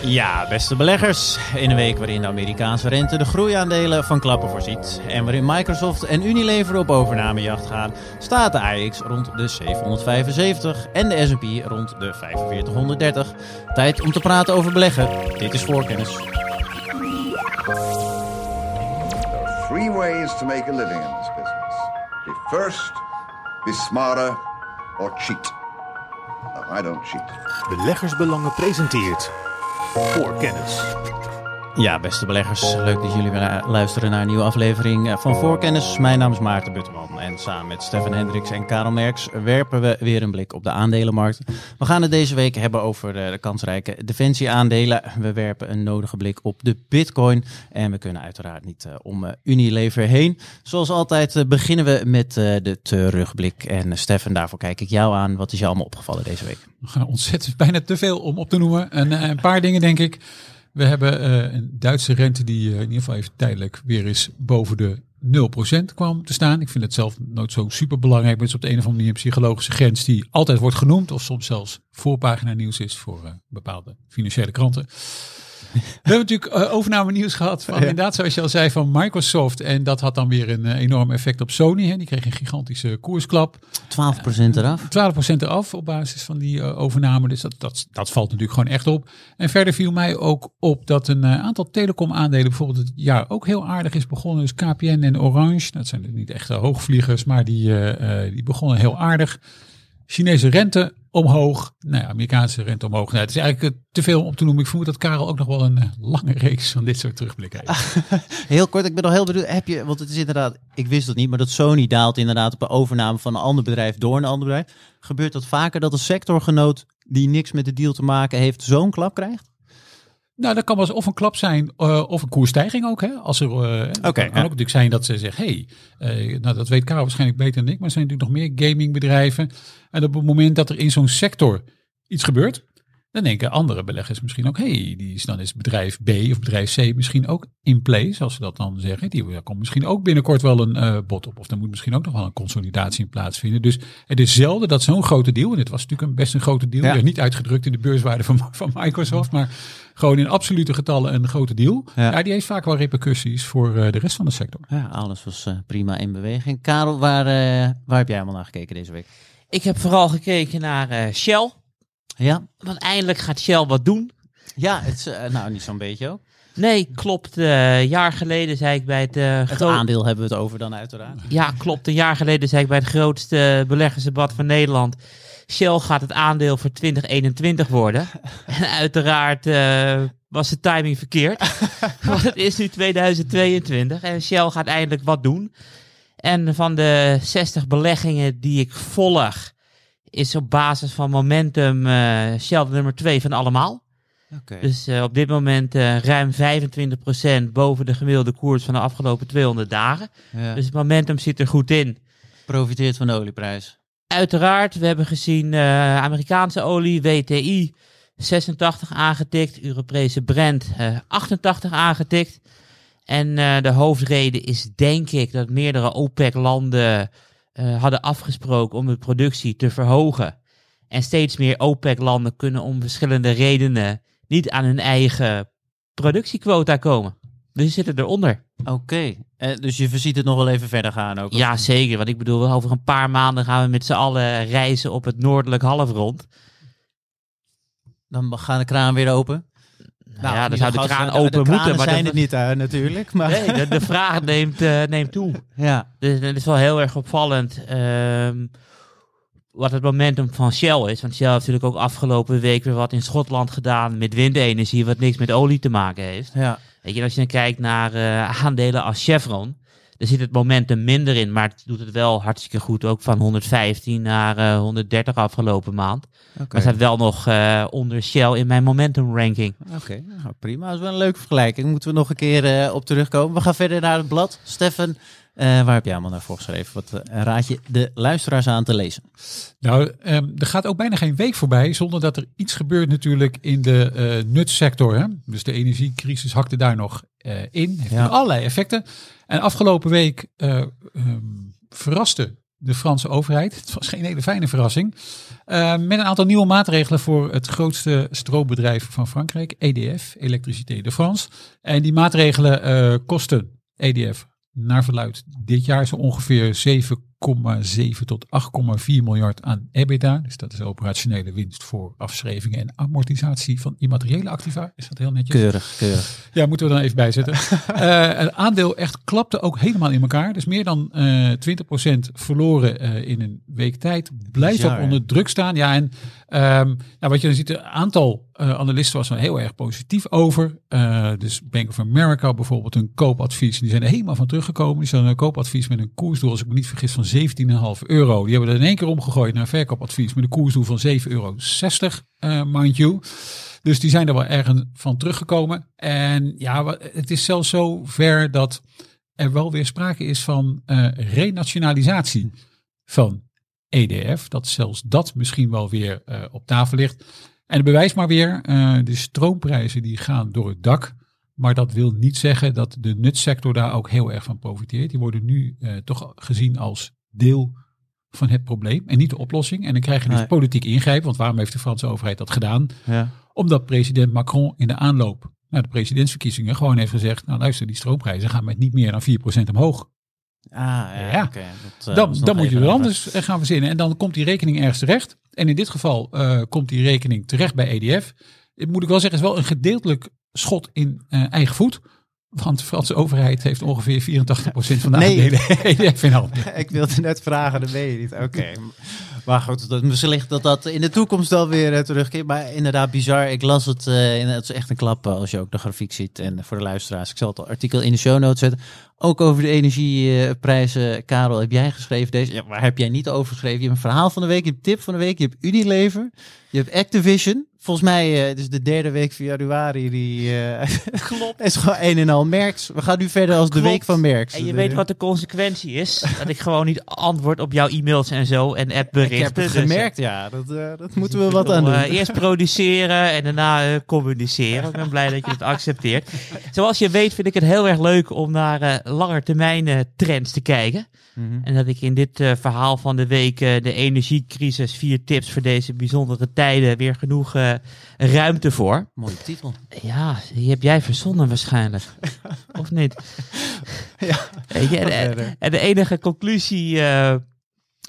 Ja, beste beleggers. In een week waarin de Amerikaanse rente de groeiaandelen van klappen voorziet en waarin Microsoft en Unilever op overnamejacht gaan, staat de AX rond de 775 en de S&P rond de 4530. Tijd om te praten over beleggen. Dit is voorkennis. There are three ways to make a living in this business. Be first, be smarter, or cheat. No, I don't cheat. Beleggersbelangen presenteert voor kennis. Ja, beste beleggers, leuk dat jullie weer luisteren naar een nieuwe aflevering eh, van Voorkennis. Mijn naam is Maarten Butterman en samen met Stefan Hendricks en Karel Merks werpen we weer een blik op de aandelenmarkt. We gaan het deze week hebben over de, de kansrijke defensieaandelen. We werpen een nodige blik op de bitcoin en we kunnen uiteraard niet om Unilever heen. Zoals altijd beginnen we met de terugblik en Stefan, daarvoor kijk ik jou aan. Wat is je allemaal opgevallen deze week? Ontzettend, bijna te veel om op te noemen. Een paar dingen denk ik. We hebben uh, een Duitse rente die uh, in ieder geval even tijdelijk weer eens boven de 0% kwam te staan. Ik vind het zelf nooit zo super belangrijk. Maar het is op de een of andere manier een psychologische grens die altijd wordt genoemd. Of soms zelfs voorpagina nieuws is voor uh, bepaalde financiële kranten. We hebben natuurlijk uh, overname nieuws gehad van ja. inderdaad, zoals je al zei, van Microsoft. En dat had dan weer een uh, enorm effect op Sony. Hè. Die kreeg een gigantische koersklap. 12% eraf. Uh, 12% eraf op basis van die overname. Dus dat, dat, dat valt natuurlijk gewoon echt op. En verder viel mij ook op dat een aantal telecom aandelen bijvoorbeeld het jaar ook heel aardig is begonnen. Dus KPN en Orange, dat zijn niet echt hoogvliegers, maar die, die begonnen heel aardig. Chinese rente omhoog. Nou ja, Amerikaanse rente omhoog. Nou, het is eigenlijk te veel om te noemen. Ik vermoed dat Karel ook nog wel een uh, lange reeks van dit soort terugblikken heeft. heel kort, ik ben nog heel benieuwd. Heb je, want het is inderdaad, ik wist het niet, maar dat Sony daalt inderdaad op de overname van een ander bedrijf door een ander bedrijf. Gebeurt dat vaker dat een sectorgenoot die niks met de deal te maken heeft, zo'n klap krijgt? Nou, dat kan wel eens of een klap zijn uh, of een koersstijging ook. Hè? Als er, uh, okay, kan ja. ook natuurlijk zijn dat ze zeggen, hey, uh, nou dat weet Karel waarschijnlijk beter dan ik, maar er zijn natuurlijk nog meer gamingbedrijven. En op het moment dat er in zo'n sector iets gebeurt, dan denken andere beleggers misschien ook, hey, die is dan is bedrijf B of bedrijf C misschien ook in place, zoals ze dat dan zeggen. Die, daar komt misschien ook binnenkort wel een uh, bod op. Of er moet misschien ook nog wel een consolidatie in plaatsvinden. Dus het is zelden dat zo'n grote deal, en dit was natuurlijk een best een grote deal, ja. niet uitgedrukt in de beurswaarde van, van Microsoft, maar gewoon in absolute getallen een grote deal. Ja, ja die heeft vaak wel repercussies voor uh, de rest van de sector. Ja, alles was uh, prima in beweging. Karel, waar, uh, waar heb jij allemaal naar gekeken deze week? Ik heb vooral gekeken naar Shell. Ja. Want eindelijk gaat Shell wat doen. Ja, het is, uh, nou niet zo'n beetje ook. Nee, klopt. Uh, een jaar geleden zei ik bij het... Uh, het aandeel hebben we het over dan uiteraard. Ja, klopt. Een jaar geleden zei ik bij het grootste beleggersdebat van Nederland... Shell gaat het aandeel voor 2021 worden. en uiteraard was de timing verkeerd. want het is nu 2022 en Shell gaat eindelijk wat doen. En van de 60 beleggingen die ik volg is op basis van momentum uh, nummer 2 van allemaal. Okay. Dus uh, op dit moment uh, ruim 25% boven de gemiddelde koers van de afgelopen 200 dagen. Ja. Dus het momentum zit er goed in. Profiteert van de olieprijs. Uiteraard, we hebben gezien uh, Amerikaanse olie, WTI, 86 aangetikt. Europese Brent, 88 aangetikt. En de hoofdreden is denk ik dat meerdere OPEC-landen uh, hadden afgesproken om de productie te verhogen. En steeds meer OPEC-landen kunnen om verschillende redenen niet aan hun eigen productiequota komen. Dus ze zitten eronder. Oké, okay. uh, dus je ziet het nog wel even verder gaan ook? Ja, zeker. Want ik bedoel, over een paar maanden gaan we met z'n allen reizen op het noordelijk halfrond. Dan gaat de kraan weer open? Nou, ja, dan zou de kraan open de, de moeten. Maar zijn de, het niet uh, natuurlijk. Maar. Nee, de, de vraag neemt, uh, neemt toe. Ja. Dus dat is wel heel erg opvallend. Um, wat het momentum van Shell is. Want Shell heeft natuurlijk ook afgelopen week weer wat in Schotland gedaan met windenergie, wat niks met olie te maken heeft. Ja. Weet je, als je dan kijkt naar uh, aandelen als Chevron, er zit het momentum minder in, maar het doet het wel hartstikke goed. Ook van 115 naar uh, 130 afgelopen maand. Okay. Maar staat wel nog uh, onder Shell in mijn momentum ranking. Oké, okay. nou, prima. Dat is wel een leuke vergelijking. Moeten we nog een keer uh, op terugkomen. We gaan verder naar het blad. Stefan, uh, waar heb jij allemaal naar voorgeschreven? Wat uh, raad je de luisteraars aan te lezen? Nou, um, er gaat ook bijna geen week voorbij zonder dat er iets gebeurt natuurlijk in de uh, nutsector. Hè? Dus de energiecrisis hakte daar nog in. Heeft ja. allerlei effecten. En afgelopen week um, verraste de Franse overheid. Het was geen hele fijne verrassing. Uh, met een aantal nieuwe maatregelen voor het grootste stroombedrijf van Frankrijk, EDF, Électricité de France. En die maatregelen uh, kosten EDF naar verluid dit jaar zo ongeveer 7,7 tot 8,4 miljard aan EBITDA. Dus dat is operationele winst voor afschrijvingen en amortisatie van immateriële activa. Is dat heel netjes? Keurig, keurig. Ja, moeten we dan even bijzetten. uh, het aandeel echt klapte ook helemaal in elkaar. Dus meer dan uh, 20% verloren uh, in een week tijd. Blijft ook onder druk staan. Ja, en um, nou, wat je dan ziet, een aantal analisten was er heel erg positief over. Dus Bank of America bijvoorbeeld een koopadvies. Die zijn er helemaal van teruggekomen. Die zijn een koopadvies met een koersdoel, als ik me niet vergis, van 17,5 euro. Die hebben er in één keer omgegooid naar verkoopadvies met een koersdoel van 7,60 euro, uh, mind you. Dus die zijn er wel ergens van teruggekomen. En ja, het is zelfs zo ver dat er wel weer sprake is van uh, renationalisatie van EDF. Dat zelfs dat misschien wel weer uh, op tafel ligt. En bewijs maar weer, de stroomprijzen die gaan door het dak. Maar dat wil niet zeggen dat de nutsector daar ook heel erg van profiteert. Die worden nu toch gezien als deel van het probleem en niet de oplossing. En dan krijg je dus Nee. politiek ingrijpen. Want waarom heeft de Franse overheid dat gedaan? Ja. Omdat president Macron in de aanloop naar de presidentsverkiezingen gewoon heeft gezegd: Nou, luister, die stroomprijzen gaan met niet meer dan 4% omhoog. Ah, ja. Dat, eh, dan dan moet je er anders gaan verzinnen. En dan komt die rekening ergens terecht. En in dit geval eh, komt die rekening terecht bij EDF. Moet ik wel zeggen, is wel een gedeeltelijk schot in eh, eigen voet. Want de Franse overheid heeft ongeveer 84% van de Nee. aandelen in handen. Ik wilde net vragen, dat weet je niet. Oké. Maar goed, dat, misschien dat dat in de toekomst wel weer eh, terugkeert. Maar inderdaad, bizar. Ik las het. eh, het is echt een klap eh, als je ook de grafiek ziet. En voor de luisteraars, ik zal het artikel in de show notes zetten. Ook over de energieprijzen. Karel, heb jij geschreven deze? Ja, waar heb jij niet over geschreven? Je hebt een verhaal van de week, je hebt tip van de week, je hebt Unilever, je hebt Activision. Volgens mij, het is de derde week van januari. Die eh, Klopt. is gewoon een en al Merks. We gaan nu verder als de week van Merks. En je weet wat de consequentie is. dat ik gewoon niet antwoord op jouw e-mails en zo en appberichten. Ik heb het Dus, eh, gemerkt, ja. Dat, dat moeten we wat aan doen. eerst produceren en daarna communiceren. Ik ben blij dat je het accepteert. Zoals je weet vind ik het heel erg leuk om naar langetermijn trends te kijken. Mhm. En dat ik in dit verhaal van de week de energiecrisis, vier tips voor deze bijzondere tijden, weer genoeg ruimte voor. Mooie titel. Ja, die heb jij verzonnen waarschijnlijk. of niet? Ja. Je, en, en, en de enige conclusie eh,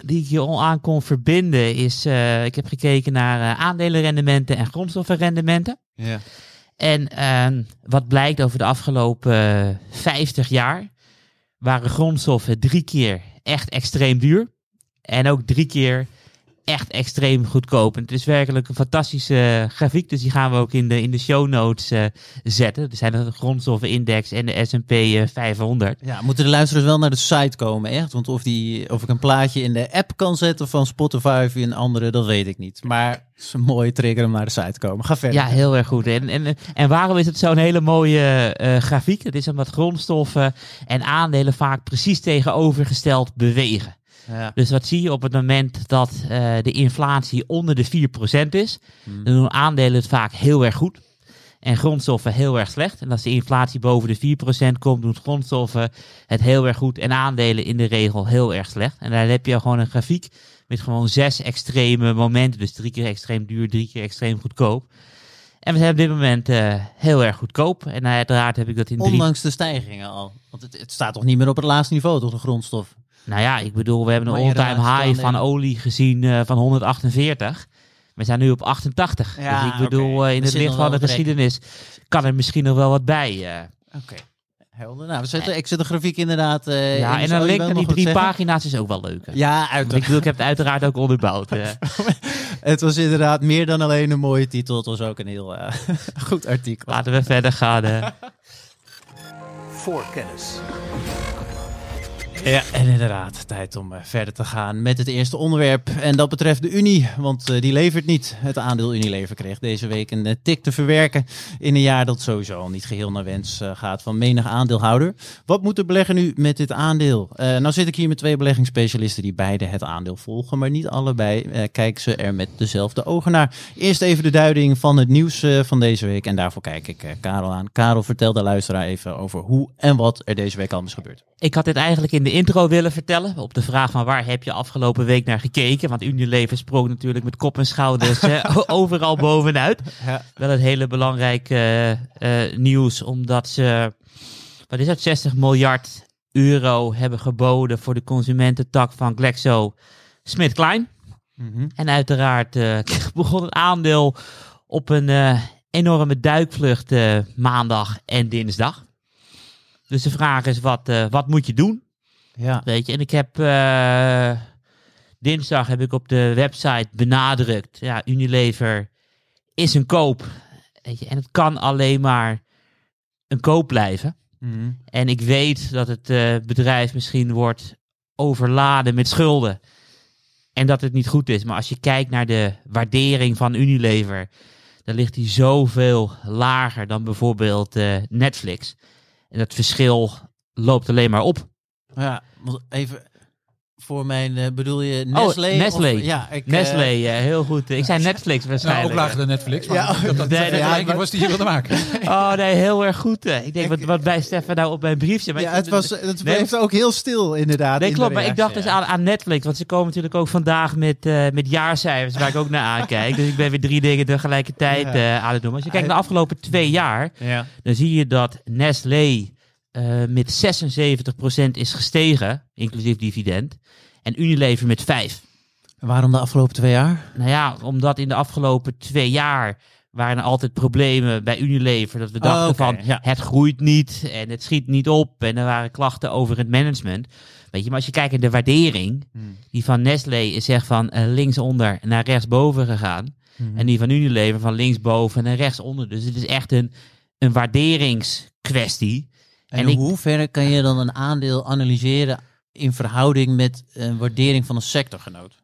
die ik al aan kon verbinden is, eh, ik heb gekeken naar eh, aandelenrendementen en grondstoffenrendementen. Ja. En ehm, wat blijkt over de afgelopen eh, 50 jaar, waren grondstoffen drie keer echt extreem duur. En ook drie keer echt extreem goedkoop. En het is werkelijk een fantastische eh, grafiek. Dus die gaan we ook in de, in de show notes eh, zetten. Er zijn de grondstoffenindex en de S&P eh, 500. ja, moeten de luisteraars wel naar de site komen, echt? Want of, die, of ik een plaatje in de app kan zetten van Spotify of in andere, dat weet ik niet. Maar het is een mooie trigger om naar de site te komen. Ga verder. Ja, heel erg goed. En, en, en waarom is het zo'n hele mooie eh, grafiek? Het is omdat grondstoffen en aandelen vaak precies tegenovergesteld bewegen. Ja. Dus wat zie je op het moment dat eh, de inflatie onder de 4% is, Hmm. dan doen aandelen het vaak heel erg goed. En grondstoffen heel erg slecht. En als de inflatie boven de 4% komt, doen grondstoffen het heel erg goed. En aandelen in de regel heel erg slecht. En daar heb je gewoon een grafiek met gewoon zes extreme momenten. Dus drie keer extreem duur, drie keer extreem goedkoop. En we zijn op dit moment eh, heel erg goedkoop. En uiteraard heb ik dat in drie... Ondanks de stijgingen al. Want het, het staat toch niet meer op het laatste niveau, toch, de grondstof? Nou ja, ik bedoel, we hebben een all-time high dan van in. olie gezien eh, van 148. We zijn nu op 88. Ja, dus ik bedoel, eh, in het licht van de geschiedenis kan er misschien nog wel wat bij. eh. Oké. Helder. Nou, we zetten, ik zet de grafiek inderdaad. eh, ja, in. en je link naar die drie zeggen? pagina's is ook wel leuk. hè. Ja, ik bedoel, ik heb het uiteraard ook onderbouwd. eh. Het was inderdaad meer dan alleen een mooie titel. Het was ook een heel eh, goed artikel. Laten we verder gaan. eh. Voorkennis. Ja, en inderdaad, tijd om eh, verder te gaan met het eerste onderwerp. En dat betreft de Unie, want eh, die levert niet. Het aandeel Unilever kreeg deze week een eh, tik te verwerken in een jaar dat sowieso al niet geheel naar wens gaat van menig aandeelhouder. Wat moet de belegger nu met dit aandeel? Nou zit ik hier met twee beleggingsspecialisten die beide het aandeel volgen, maar niet allebei kijken ze er met dezelfde ogen naar. Eerst even de duiding van het nieuws van deze week en daarvoor kijk ik Karel aan. Karel, vertel de luisteraar even over hoe en wat er deze week allemaal is gebeurd. Ik had dit eigenlijk in de intro willen vertellen. Op de vraag van waar heb je afgelopen week naar gekeken? Want Unilever sprong natuurlijk met kop en schouders overal bovenuit. Ja. Wel het hele belangrijke eh, eh, nieuws, omdat ze, wat is het, 60 miljard euro hebben geboden voor de consumententak van Glaxo Smith Klein. Mhm. En uiteraard eh, begon het aandeel op een enorme duikvlucht maandag en dinsdag. Dus de vraag is, wat, wat moet je doen? Ja. Weet je, en ik heb eh, dinsdag heb ik op de website benadrukt. Ja, Unilever is een koop. Weet je, en het kan alleen maar een koop blijven. Mhm. En ik weet dat het eh, bedrijf misschien wordt overladen met schulden. En dat het niet goed is. Maar als je kijkt naar de waardering van Unilever, dan ligt die zoveel lager dan bijvoorbeeld eh, Netflix. En dat verschil loopt alleen maar op. Ja, want even voor mijn, eh, bedoel je Nestlé? Oh, Nestlé. Of- ja, ik, eh, eh, heel goed. Ik zei Netflix Nou, waarschijnlijk. ook lager dan Netflix. Maar Ja, dat, dat, dat nee, de maar- was die je wilde maken. Oh nee, heel erg goed. Ik denk, wat, wat bij Stefan nou op mijn briefje. maar Ja, het, was, het Nee, bleef ook heel stil inderdaad. Nee, in klopt. Maar ik dacht dus ja. aan, aan Netflix. Want ze komen natuurlijk ook vandaag met, eh, met jaarcijfers waar ik ook naar aankijk. Dus ik ben weer drie dingen tegelijkertijd Ja. aan het doen. Maar als je kijkt naar de afgelopen twee jaar, Ja. dan zie je dat Nestlé eh, met 76% is gestegen, inclusief dividend. En Unilever met 5. Waarom de afgelopen twee jaar? Nou ja, omdat in de afgelopen twee jaar waren er altijd problemen bij Unilever. Dat we dachten oké, van, ja. het groeit niet en het schiet niet op. En er waren klachten over het management. Weet je, maar als je kijkt naar de waardering, Hmm. die van Nestlé is zeg van eh, linksonder naar rechtsboven gegaan. Mhm. En die van Unilever van linksboven naar rechtsonder. Dus het is echt een, een waarderingskwestie. En, En in ik- hoeverre kan je dan een aandeel analyseren in verhouding met een waardering van een sectorgenoot?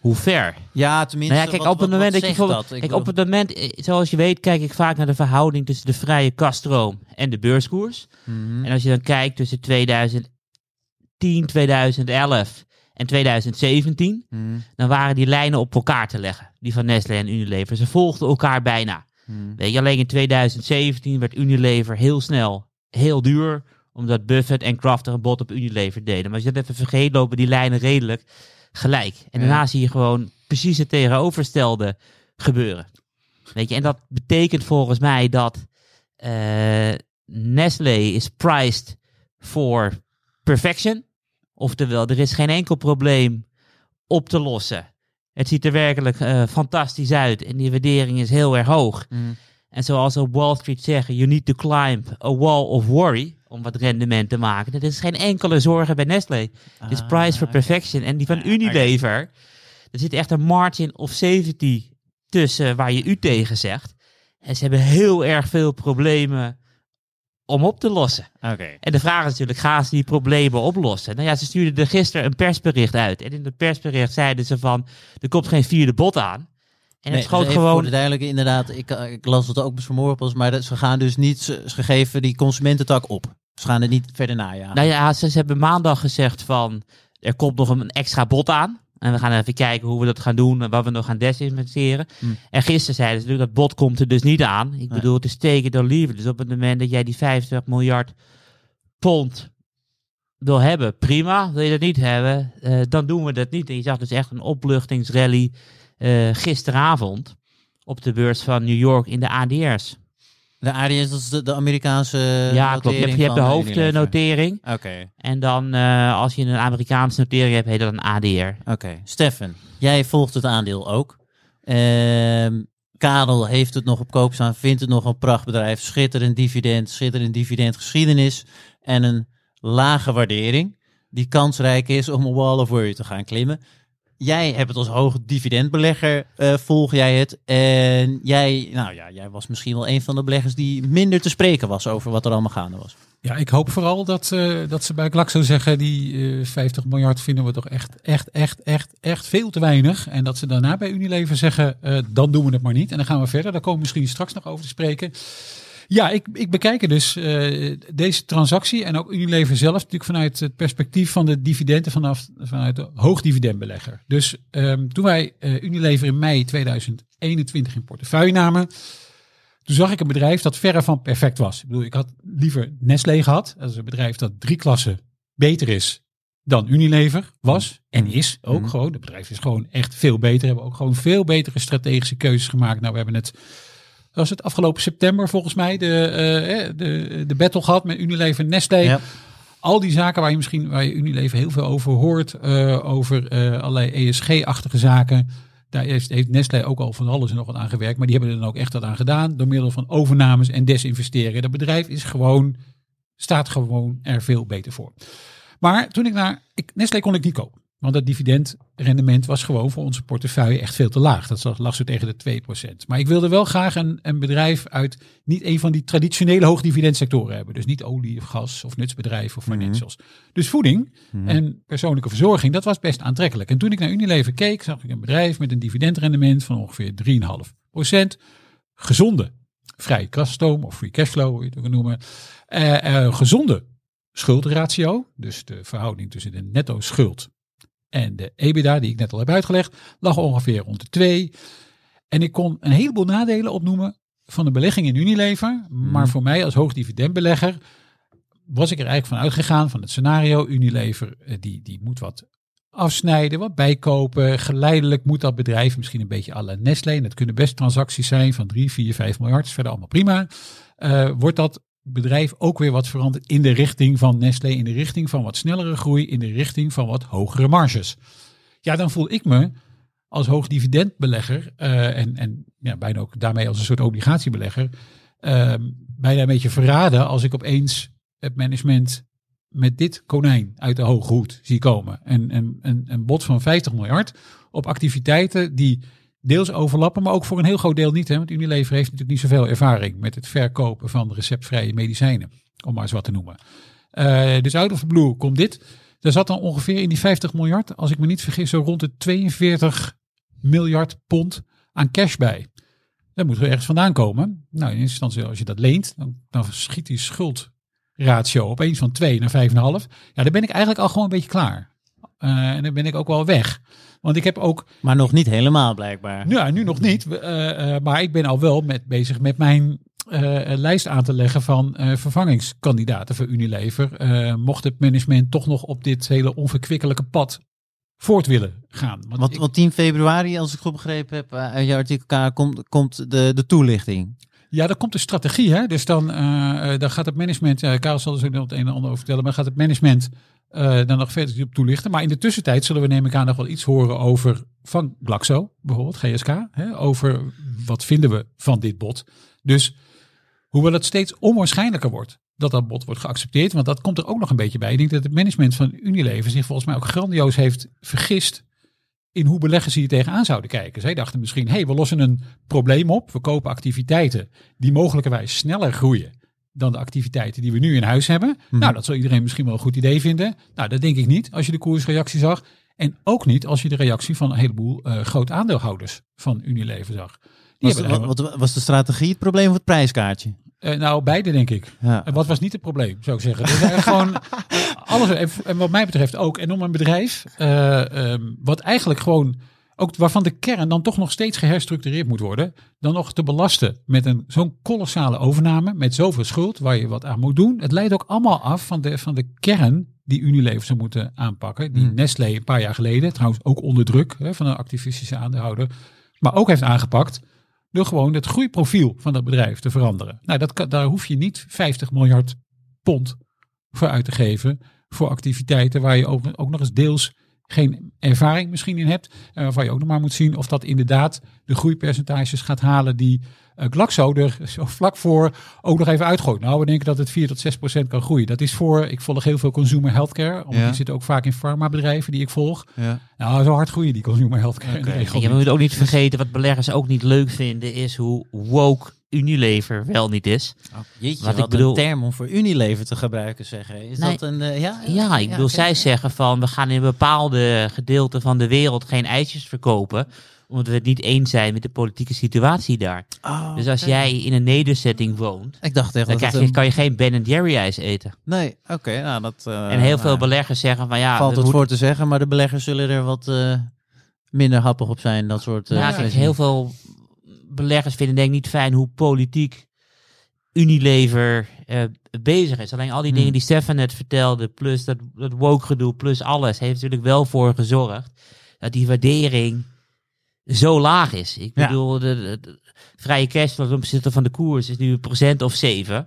Hoe ver? Ja, tenminste. Nou ja, kijk, op het moment dat je bijvoorbeeld, kijk, op het moment, eh, zoals je weet, kijk ik vaak naar de verhouding tussen de vrije kaststroom en de beurskoers. Mhm. En als je dan kijkt tussen 2010, 2011 en 2017, Mhm. dan waren die lijnen op elkaar te leggen, die van Nestlé en Unilever. Ze volgden elkaar bijna. Mhm. Weet je, alleen in 2017 werd Unilever heel snel heel duur, omdat Buffett en Kraft er een bod op Unilever deden. Maar als je dat even vergeet, lopen die lijnen redelijk gelijk. En Ja. daarna zie je gewoon precies het tegenovergestelde gebeuren. Weet je, en dat betekent volgens mij dat eh Nestlé is priced for perfection. Oftewel, er is geen enkel probleem op te lossen. Het ziet er werkelijk eh, fantastisch uit en die waardering is heel erg hoog. Mhm. En zoals op Wall Street zeggen, you need to climb a wall of worry om wat rendement te maken. Er is geen enkele zorgen bij Nestlé. Het is Ah, price for perfection. En die van Ja, Unilever, er zit echt een margin of safety tussen waar je u tegen zegt. En ze hebben heel erg veel problemen om op te lossen. Oké. En de vraag is natuurlijk, gaan ze die problemen oplossen? Nou ja, ze stuurden er gisteren een persbericht uit. En in dat persbericht zeiden ze van, er komt geen vierde bot aan. En Nee, het schoot dus even Voor gewoon... de duidelijke, inderdaad, ik, eh, ik las het ook vanmorgen pas, maar dat, ze gaan dus niet, ze, ze geven die consumententak op. Ze gaan er niet verder najagen. Nou ja, ze, ze hebben maandag gezegd van, er komt nog een extra bot aan. En we gaan even kijken hoe we dat gaan doen en wat we nog gaan desinvesteren. Hmm. En gisteren zeiden ze natuurlijk, dat bot komt er dus niet aan. Ik bedoel, het is take it or leave it. Dus op het moment dat jij die 50 miljard pond wil hebben, prima. Wil je dat niet hebben, eh, dan doen we dat niet. En je zag dus echt een opluchtingsrally eh, gisteravond op de beurs van New York in de ADR's. De ADS, dat is de, de Amerikaanse ja, klopt. Je hebt, je hebt de Unilever. hoofdnotering. Oké, En dan, eh, als je een Amerikaanse notering hebt, heet dat een ADR. oké. Stefan, jij volgt het aandeel ook. Ehm Karel heeft het nog op koop staan, vindt het nog een prachtbedrijf. Schitterend dividend, schitterend dividendgeschiedenis. En een lage waardering die kansrijk is om een wall of worry te gaan klimmen. Jij hebt het als hoog dividendbelegger, eh, volg jij het. En jij, nou ja, jij was misschien wel een van de beleggers die minder te spreken was over wat er allemaal gaande was. Ja, ik hoop vooral dat, eh, dat ze bij Glaxo zeggen, die eh 50 miljard vinden we toch echt, echt, echt, echt, echt veel te weinig. En dat ze daarna bij Unilever zeggen, eh, dan doen we het maar niet. En dan gaan we verder. Daar komen we misschien straks nog over te spreken. Ja, ik, ik bekijk er dus eh, deze transactie en ook Unilever zelf natuurlijk vanuit het perspectief van de dividenden vanaf, vanuit de hoogdividendbelegger. Dus ehm, toen wij eh, Unilever in mei 2021 in portefeuille namen, toen zag ik een bedrijf dat verre van perfect was. Ik bedoel, ik had liever Nestlé gehad. Dat is een bedrijf dat drie klassen beter is dan Unilever was en Mm. is ook Mm. gewoon. Het bedrijf is gewoon echt veel beter. Hebben ook gewoon veel betere strategische keuzes gemaakt. Nou, we hebben het, was het afgelopen september volgens mij, de, eh, eh, de, de battle gehad met Unilever en Nestlé. Ja. Al die zaken waar je misschien, waar je Unilever heel veel over hoort, eh, over allerlei ESG-achtige zaken. Daar heeft, heeft Nestlé ook al van alles en nog wat aan gewerkt. Maar die hebben er dan ook echt wat aan gedaan. Door middel van overnames en desinvesteren. Dat bedrijf is gewoon, staat gewoon er veel beter voor. Maar toen ik naar, ik, Nestlé kon ik niet kopen. Want het dividendrendement was gewoon voor onze portefeuille echt veel te laag. Dat lag- zo tegen de 2%. Maar ik wilde wel graag een, een bedrijf uit niet een van die traditionele hoogdividendsectoren hebben. Dus niet olie of gas of nutsbedrijven of Mhm. financials. Dus voeding Mhm. en persoonlijke verzorging, dat was best aantrekkelijk. En toen ik naar Unilever keek, zag ik een bedrijf met een dividendrendement van ongeveer 3,5%. Gezonde, vrij kasstoom of free cashflow, hoe je het ook noemen. Eh, eh, gezonde schuldratio, dus de verhouding tussen de netto schuld en de EBITDA, die ik net al heb uitgelegd, lag ongeveer rond de 2. En ik kon een heleboel nadelen opnoemen van de belegging in Unilever. Maar voor mij als hoogdividendbelegger was ik er eigenlijk van uitgegaan van het scenario. Unilever eh, die, die moet wat afsnijden, wat bijkopen. Geleidelijk moet dat bedrijf misschien een beetje à la Nestlé. En dat kunnen best transacties zijn van 3, 4, 5 miljard. Is verder allemaal prima. Eh, wordt dat bedrijf ook weer wat veranderd in de richting van Nestlé. In de richting van wat snellere groei. In de richting van wat hogere marges. Ja, dan voel ik me als hoogdividendbelegger eh, en, en ja, bijna ook daarmee als een soort obligatiebelegger, eh, bijna een beetje verraden als ik opeens het management met dit konijn uit de hoge hoed zie komen. En een, een, een bod van 50 miljard op activiteiten die deels overlappen, maar ook voor een heel groot deel niet. Hè? Want Unilever heeft natuurlijk niet zoveel ervaring met het verkopen van receptvrije medicijnen, om maar eens wat te noemen. Eh, dus out of the blue komt dit. Daar zat dan ongeveer in die 50 miljard, als ik me niet vergis, zo rond de 42 miljard pond aan cash bij. Dat moet er ergens vandaan komen. Nou, in eerste instantie, als je dat leent, dan, dan schiet die schuldratio opeens van 2 naar 5,5. Ja, dan ben ik eigenlijk al gewoon een beetje klaar. Eh, en dan ben ik ook wel weg. Want ik heb ook Maar nog niet helemaal blijkbaar. ja, nu nog niet. eh, eh, maar ik ben al wel met, bezig met mijn lijst aan te leggen van vervangingskandidaten voor Unilever. Mocht het management toch nog op dit hele onverkwikkelijke pad voort willen gaan. Want Want, ik- want 10 februari, als ik goed begrepen heb, uit jouw artikel K, komt, komt de, de toelichting. Ja, dan komt de strategie. Hè? Dus dan, dan gaat het management, ja, Karel zal er zo nog het een en ander over vertellen, maar gaat het management eh, dan nog verder op toelichten. Maar in de tussentijd zullen we neem ik aan nog wel iets horen over van Glaxo, bijvoorbeeld GSK. Hè? Over wat vinden we van dit bod. Dus hoewel het steeds onwaarschijnlijker wordt dat dat bod wordt geaccepteerd, want dat komt er ook nog een beetje bij. Ik denk dat het management van Unilever zich volgens mij ook grandioos heeft vergist in hoe beleggers hier tegenaan zouden kijken. Zij dachten misschien, hé, hey, we lossen een probleem op. We kopen activiteiten die mogelijkerwijs sneller groeien dan de activiteiten die we nu in huis hebben. Nou, dat zal iedereen misschien wel een goed idee vinden. Nou, dat denk ik niet als je de koersreactie zag. En ook niet als je de reactie van een heleboel eh groot aandeelhouders van Unilever zag. Die Was, hebben de, wat, was de strategie het probleem of het prijskaartje? eh, nou, beide denk ik. Ja. En wat was niet het probleem, zou ik zeggen. Dus gewoon alles. en- En wat mij betreft ook. En om een bedrijf, eh, ehm, wat eigenlijk gewoon, ook waarvan de kern dan toch nog steeds geherstructureerd moet worden, dan nog te belasten met een zo'n kolossale overname, met zoveel schuld, waar je wat aan moet doen. Het leidt ook allemaal af van de, van de kern die Unilever zou moeten aanpakken. Die Hmm. Nestlé een paar jaar geleden, trouwens ook onder druk hè, van een activistische aandeelhouder, maar ook heeft aangepakt door gewoon het groeiprofiel van dat bedrijf te veranderen. Nou, dat kan, daar hoef je niet 50 miljard pond voor uit te geven voor activiteiten waar je ook, ook nog eens deels geen ervaring misschien in hebt. En waarvan je ook nog maar moet zien of dat inderdaad de groeipercentages gaat halen die eh, Glaxo er zo vlak voor ook nog even uitgooit. Nou, we denken dat het 4 tot 6 procent kan groeien. Dat is voor, ik volg heel veel consumer healthcare. Want Ja. die zitten ook vaak in farmabedrijven die ik volg. Ja. Nou, zo hard groeien die consumer healthcare in de Oké. regel En je moet ook niet vergeten, wat beleggers ook niet leuk vinden, is hoe woke Unilever wel niet is. Oh, jeetje, Wat wat, ik bedoel- een term om voor Unilever te gebruiken, zeggen. Is Nee. dat een... eh, ja, Ja, ik bedoel, oké. zij zeggen van we gaan in bepaalde gedeelten van de wereld geen ijsjes verkopen, omdat we het niet eens zijn met de politieke situatie daar. Oh, Dus als jij in een nederzetting woont, Ik dacht echt dan dat je, een- kan je geen Ben Jerry ijs eten. Nee, oké, nou dat... eh, en heel veel nou, beleggers zeggen van ja, Valt het moet- voor te zeggen, maar de beleggers zullen er wat eh, minder happig op zijn, dat soort... eh, ja, kijk, heel veel beleggers vinden denk ik niet fijn hoe politiek Unilever eh, bezig is. Alleen al die Hmm. dingen die Stefan net vertelde, plus dat, dat woke gedoe, plus alles, heeft natuurlijk wel voor gezorgd dat die waardering zo laag is. Ik Ja. bedoel, de, de- de vrije cashflow ten opzichte van de koers is nu een procent of zeven.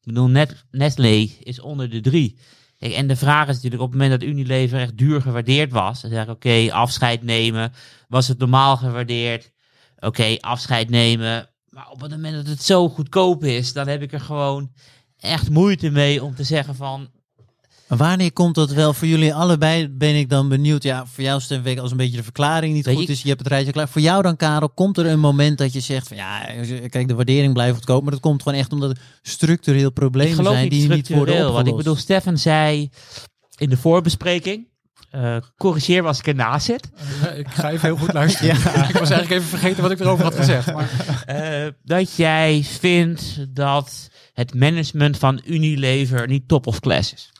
Ik bedoel, net, Nestlé is onder de drie. Kijk, en de vraag is natuurlijk, op het moment dat Unilever echt duur gewaardeerd was, dan zeg ik, oké, afscheid nemen. Was het normaal gewaardeerd? Oké, afscheid nemen. Maar op het moment dat het zo goedkoop is, dan heb ik er gewoon echt moeite mee om te zeggen van, Wanneer komt dat wel voor jullie allebei? Ben ik dan benieuwd. Ja, voor jou ik als een beetje de verklaring niet Weet goed is. Je hebt het rijtje klaar. Voor jou dan, Karel, komt er een moment dat je zegt van ja, kijk, de waardering blijft goedkoop. Maar dat komt gewoon echt omdat er structureel problemen zijn die niet worden opgelost. Want ik bedoel, Stefan zei in de voorbespreking, eh, corrigeer me als ik ernaast zit, Eh, Ik ga even heel goed luisteren. Ik was eigenlijk even vergeten wat ik erover had gezegd. Maar eh, dat jij vindt dat het management van Unilever niet top of class is.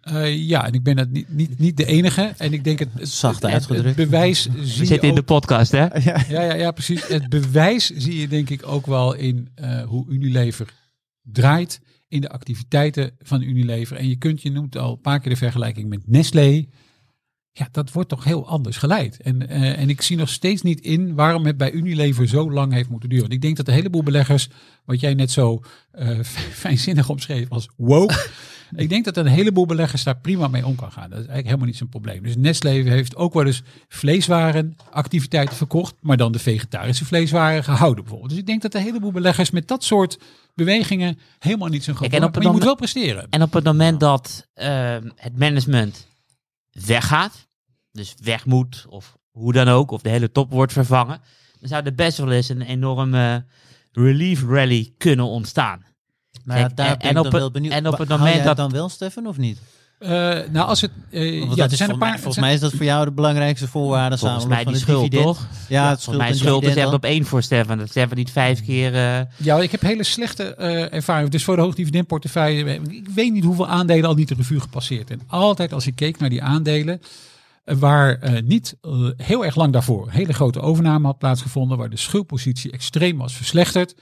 Eh, ja, en ik ben het niet, niet, niet de enige. En ik denk het, het, Zacht het- uitgedrukt. Het bewijs zie We in de podcast, hè? ja, ja, ja, precies. Het bewijs zie je denk ik ook wel in eh, hoe Unilever draait in de activiteiten van Unilever. En je kunt, je noemt al een paar keer de vergelijking met Nestlé. Ja, dat wordt toch heel anders geleid. En, eh, en ik zie nog steeds niet in waarom het bij Unilever zo lang heeft moeten duren. Ik denk dat een heleboel beleggers, wat jij net zo eh, fijnzinnig omschreef als woke. Ik denk dat een heleboel beleggers daar prima mee om kan gaan. Dat is eigenlijk helemaal niet zijn probleem. Dus Nestlé heeft ook wel eens vleeswaren activiteiten verkocht, maar dan de vegetarische vleeswaren gehouden bijvoorbeeld. Dus ik denk dat een heleboel beleggers met dat soort bewegingen helemaal niet zijn groot Kijk, en op Maar je moet wel presteren. En op het moment dat ehm, het management weggaat, dus weg moet, of hoe dan ook, of de hele top wordt vervangen, dan zou er best wel eens een enorme relief rally kunnen ontstaan. Maar ja, Kijk, daar en- ben en ik op wel benieuwd. en op het moment dat- dan wel, Stefan, of niet? Eh, nou, als het. eh, Want ja, dat er is zijn volgens een mij, paar. volgens mij is dat voor jou de belangrijkste voorwaarde Volgens samen mij van die schuld, dividend. toch? Ja, het schuld Volgens mij en schuld is echt op één voor Stefan. Dat Stefan niet vijf keer... eh, Ja, ik heb hele slechte eh, ervaring. Dus voor de hoogdividendportefeuille. Ik weet niet hoeveel aandelen al niet de revue gepasseerd. En altijd als ik keek naar die aandelen. Waar eh, niet heel erg lang daarvoor hele grote overname had plaatsgevonden. Waar de schuldpositie extreem was verslechterd.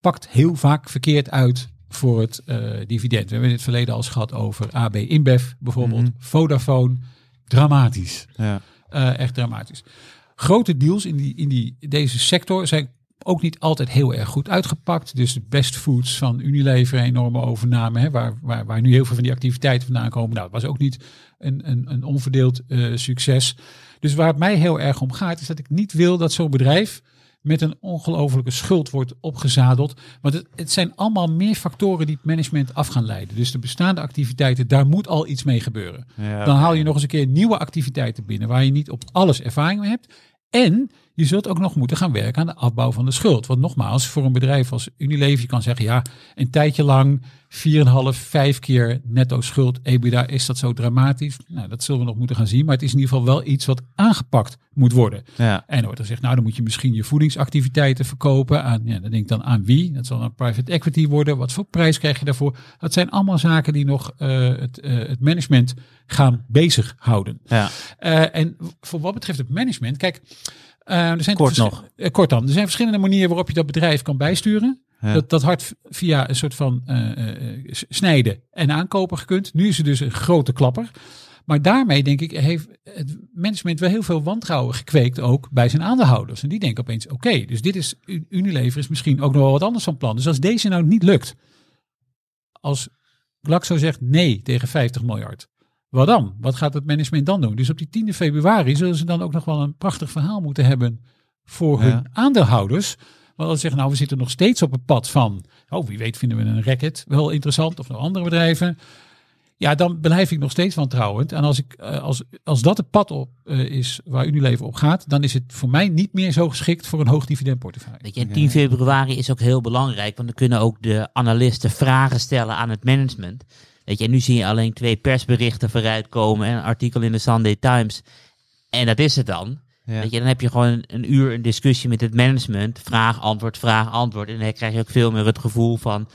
Pakt heel vaak verkeerd uit voor het eh, dividend. We hebben in het verleden al eens gehad over AB InBev bijvoorbeeld. Mhm. Vodafone. Dramatisch. Ja. Eh, echt dramatisch. Grote deals in, die, in die, deze sector zijn ook niet altijd heel erg goed uitgepakt. Dus de best foods van Unilever, een enorme overname, hè, waar, waar, waar nu heel veel van die activiteiten vandaan komen. Nou, dat was ook niet een, een, een onverdeeld eh, succes. Dus waar het mij heel erg om gaat, is dat ik niet wil dat zo'n bedrijf met een ongelofelijke schuld wordt opgezadeld. Want het, het zijn allemaal meer factoren die het management af gaan leiden. Dus de bestaande activiteiten, daar moet al iets mee gebeuren. Ja, Dan haal je nog eens een keer nieuwe activiteiten binnen waar je niet op alles ervaring mee hebt. En je zult ook nog moeten gaan werken aan de afbouw van de schuld. Want nogmaals, voor een bedrijf als Unilever, je kan zeggen, ja, een tijdje lang 4,5, 5 keer netto schuld, EBITDA, is dat zo dramatisch? Nou, dat zullen we nog moeten gaan zien. Maar het is in ieder geval wel iets wat aangepakt moet worden. Ja. En er wordt gezegd, nou dan moet je misschien je voedingsactiviteiten verkopen. Aan, ja, dan denk ik dan aan wie? Dat zal een private equity worden. Wat voor prijs krijg je daarvoor? Dat zijn allemaal zaken die nog eh, het, eh, het management gaan bezighouden. Ja. Eh, en voor wat betreft het management, kijk, er zijn Kort nog. eh, kort dan, er zijn verschillende manieren waarop je dat bedrijf kan bijsturen. Ja. Dat, dat had v- via een soort van eh, eh, snijden en aankopen gekund. Nu is het dus een grote klapper. Maar daarmee, denk ik, heeft het management wel heel veel wantrouwen gekweekt ook bij zijn aandeelhouders. En die denken opeens, oké, dus dit is, Unilever is misschien ook nog wel wat anders van plan. Dus als deze nou niet lukt, als Glaxo zegt nee tegen 50 miljard, wat dan? Wat gaat het management dan doen? Dus op die 10 februari zullen ze dan ook nog wel een prachtig verhaal moeten hebben voor hun Ja. aandeelhouders. Want als ze zeggen, nou, we zitten nog steeds op het pad van, oh, wie weet vinden we een racket wel interessant, of nog andere bedrijven. Ja, dan blijf ik nog steeds wantrouwend. En als, ik, eh, als, als dat het pad op eh, is waar Unilever op gaat, dan is het voor mij niet meer zo geschikt voor een hoog dividendportefeuille. Weet je, en 10 februari is ook heel belangrijk, want dan kunnen ook de analisten vragen stellen aan het management. Weet je, en nu zie je alleen twee persberichten vooruitkomen en een artikel in de Sunday Times. En dat is het dan. Ja. Weet je, dan heb je gewoon een, uur een discussie met het management. Vraag, antwoord, vraag, antwoord. En dan krijg je ook veel meer het gevoel van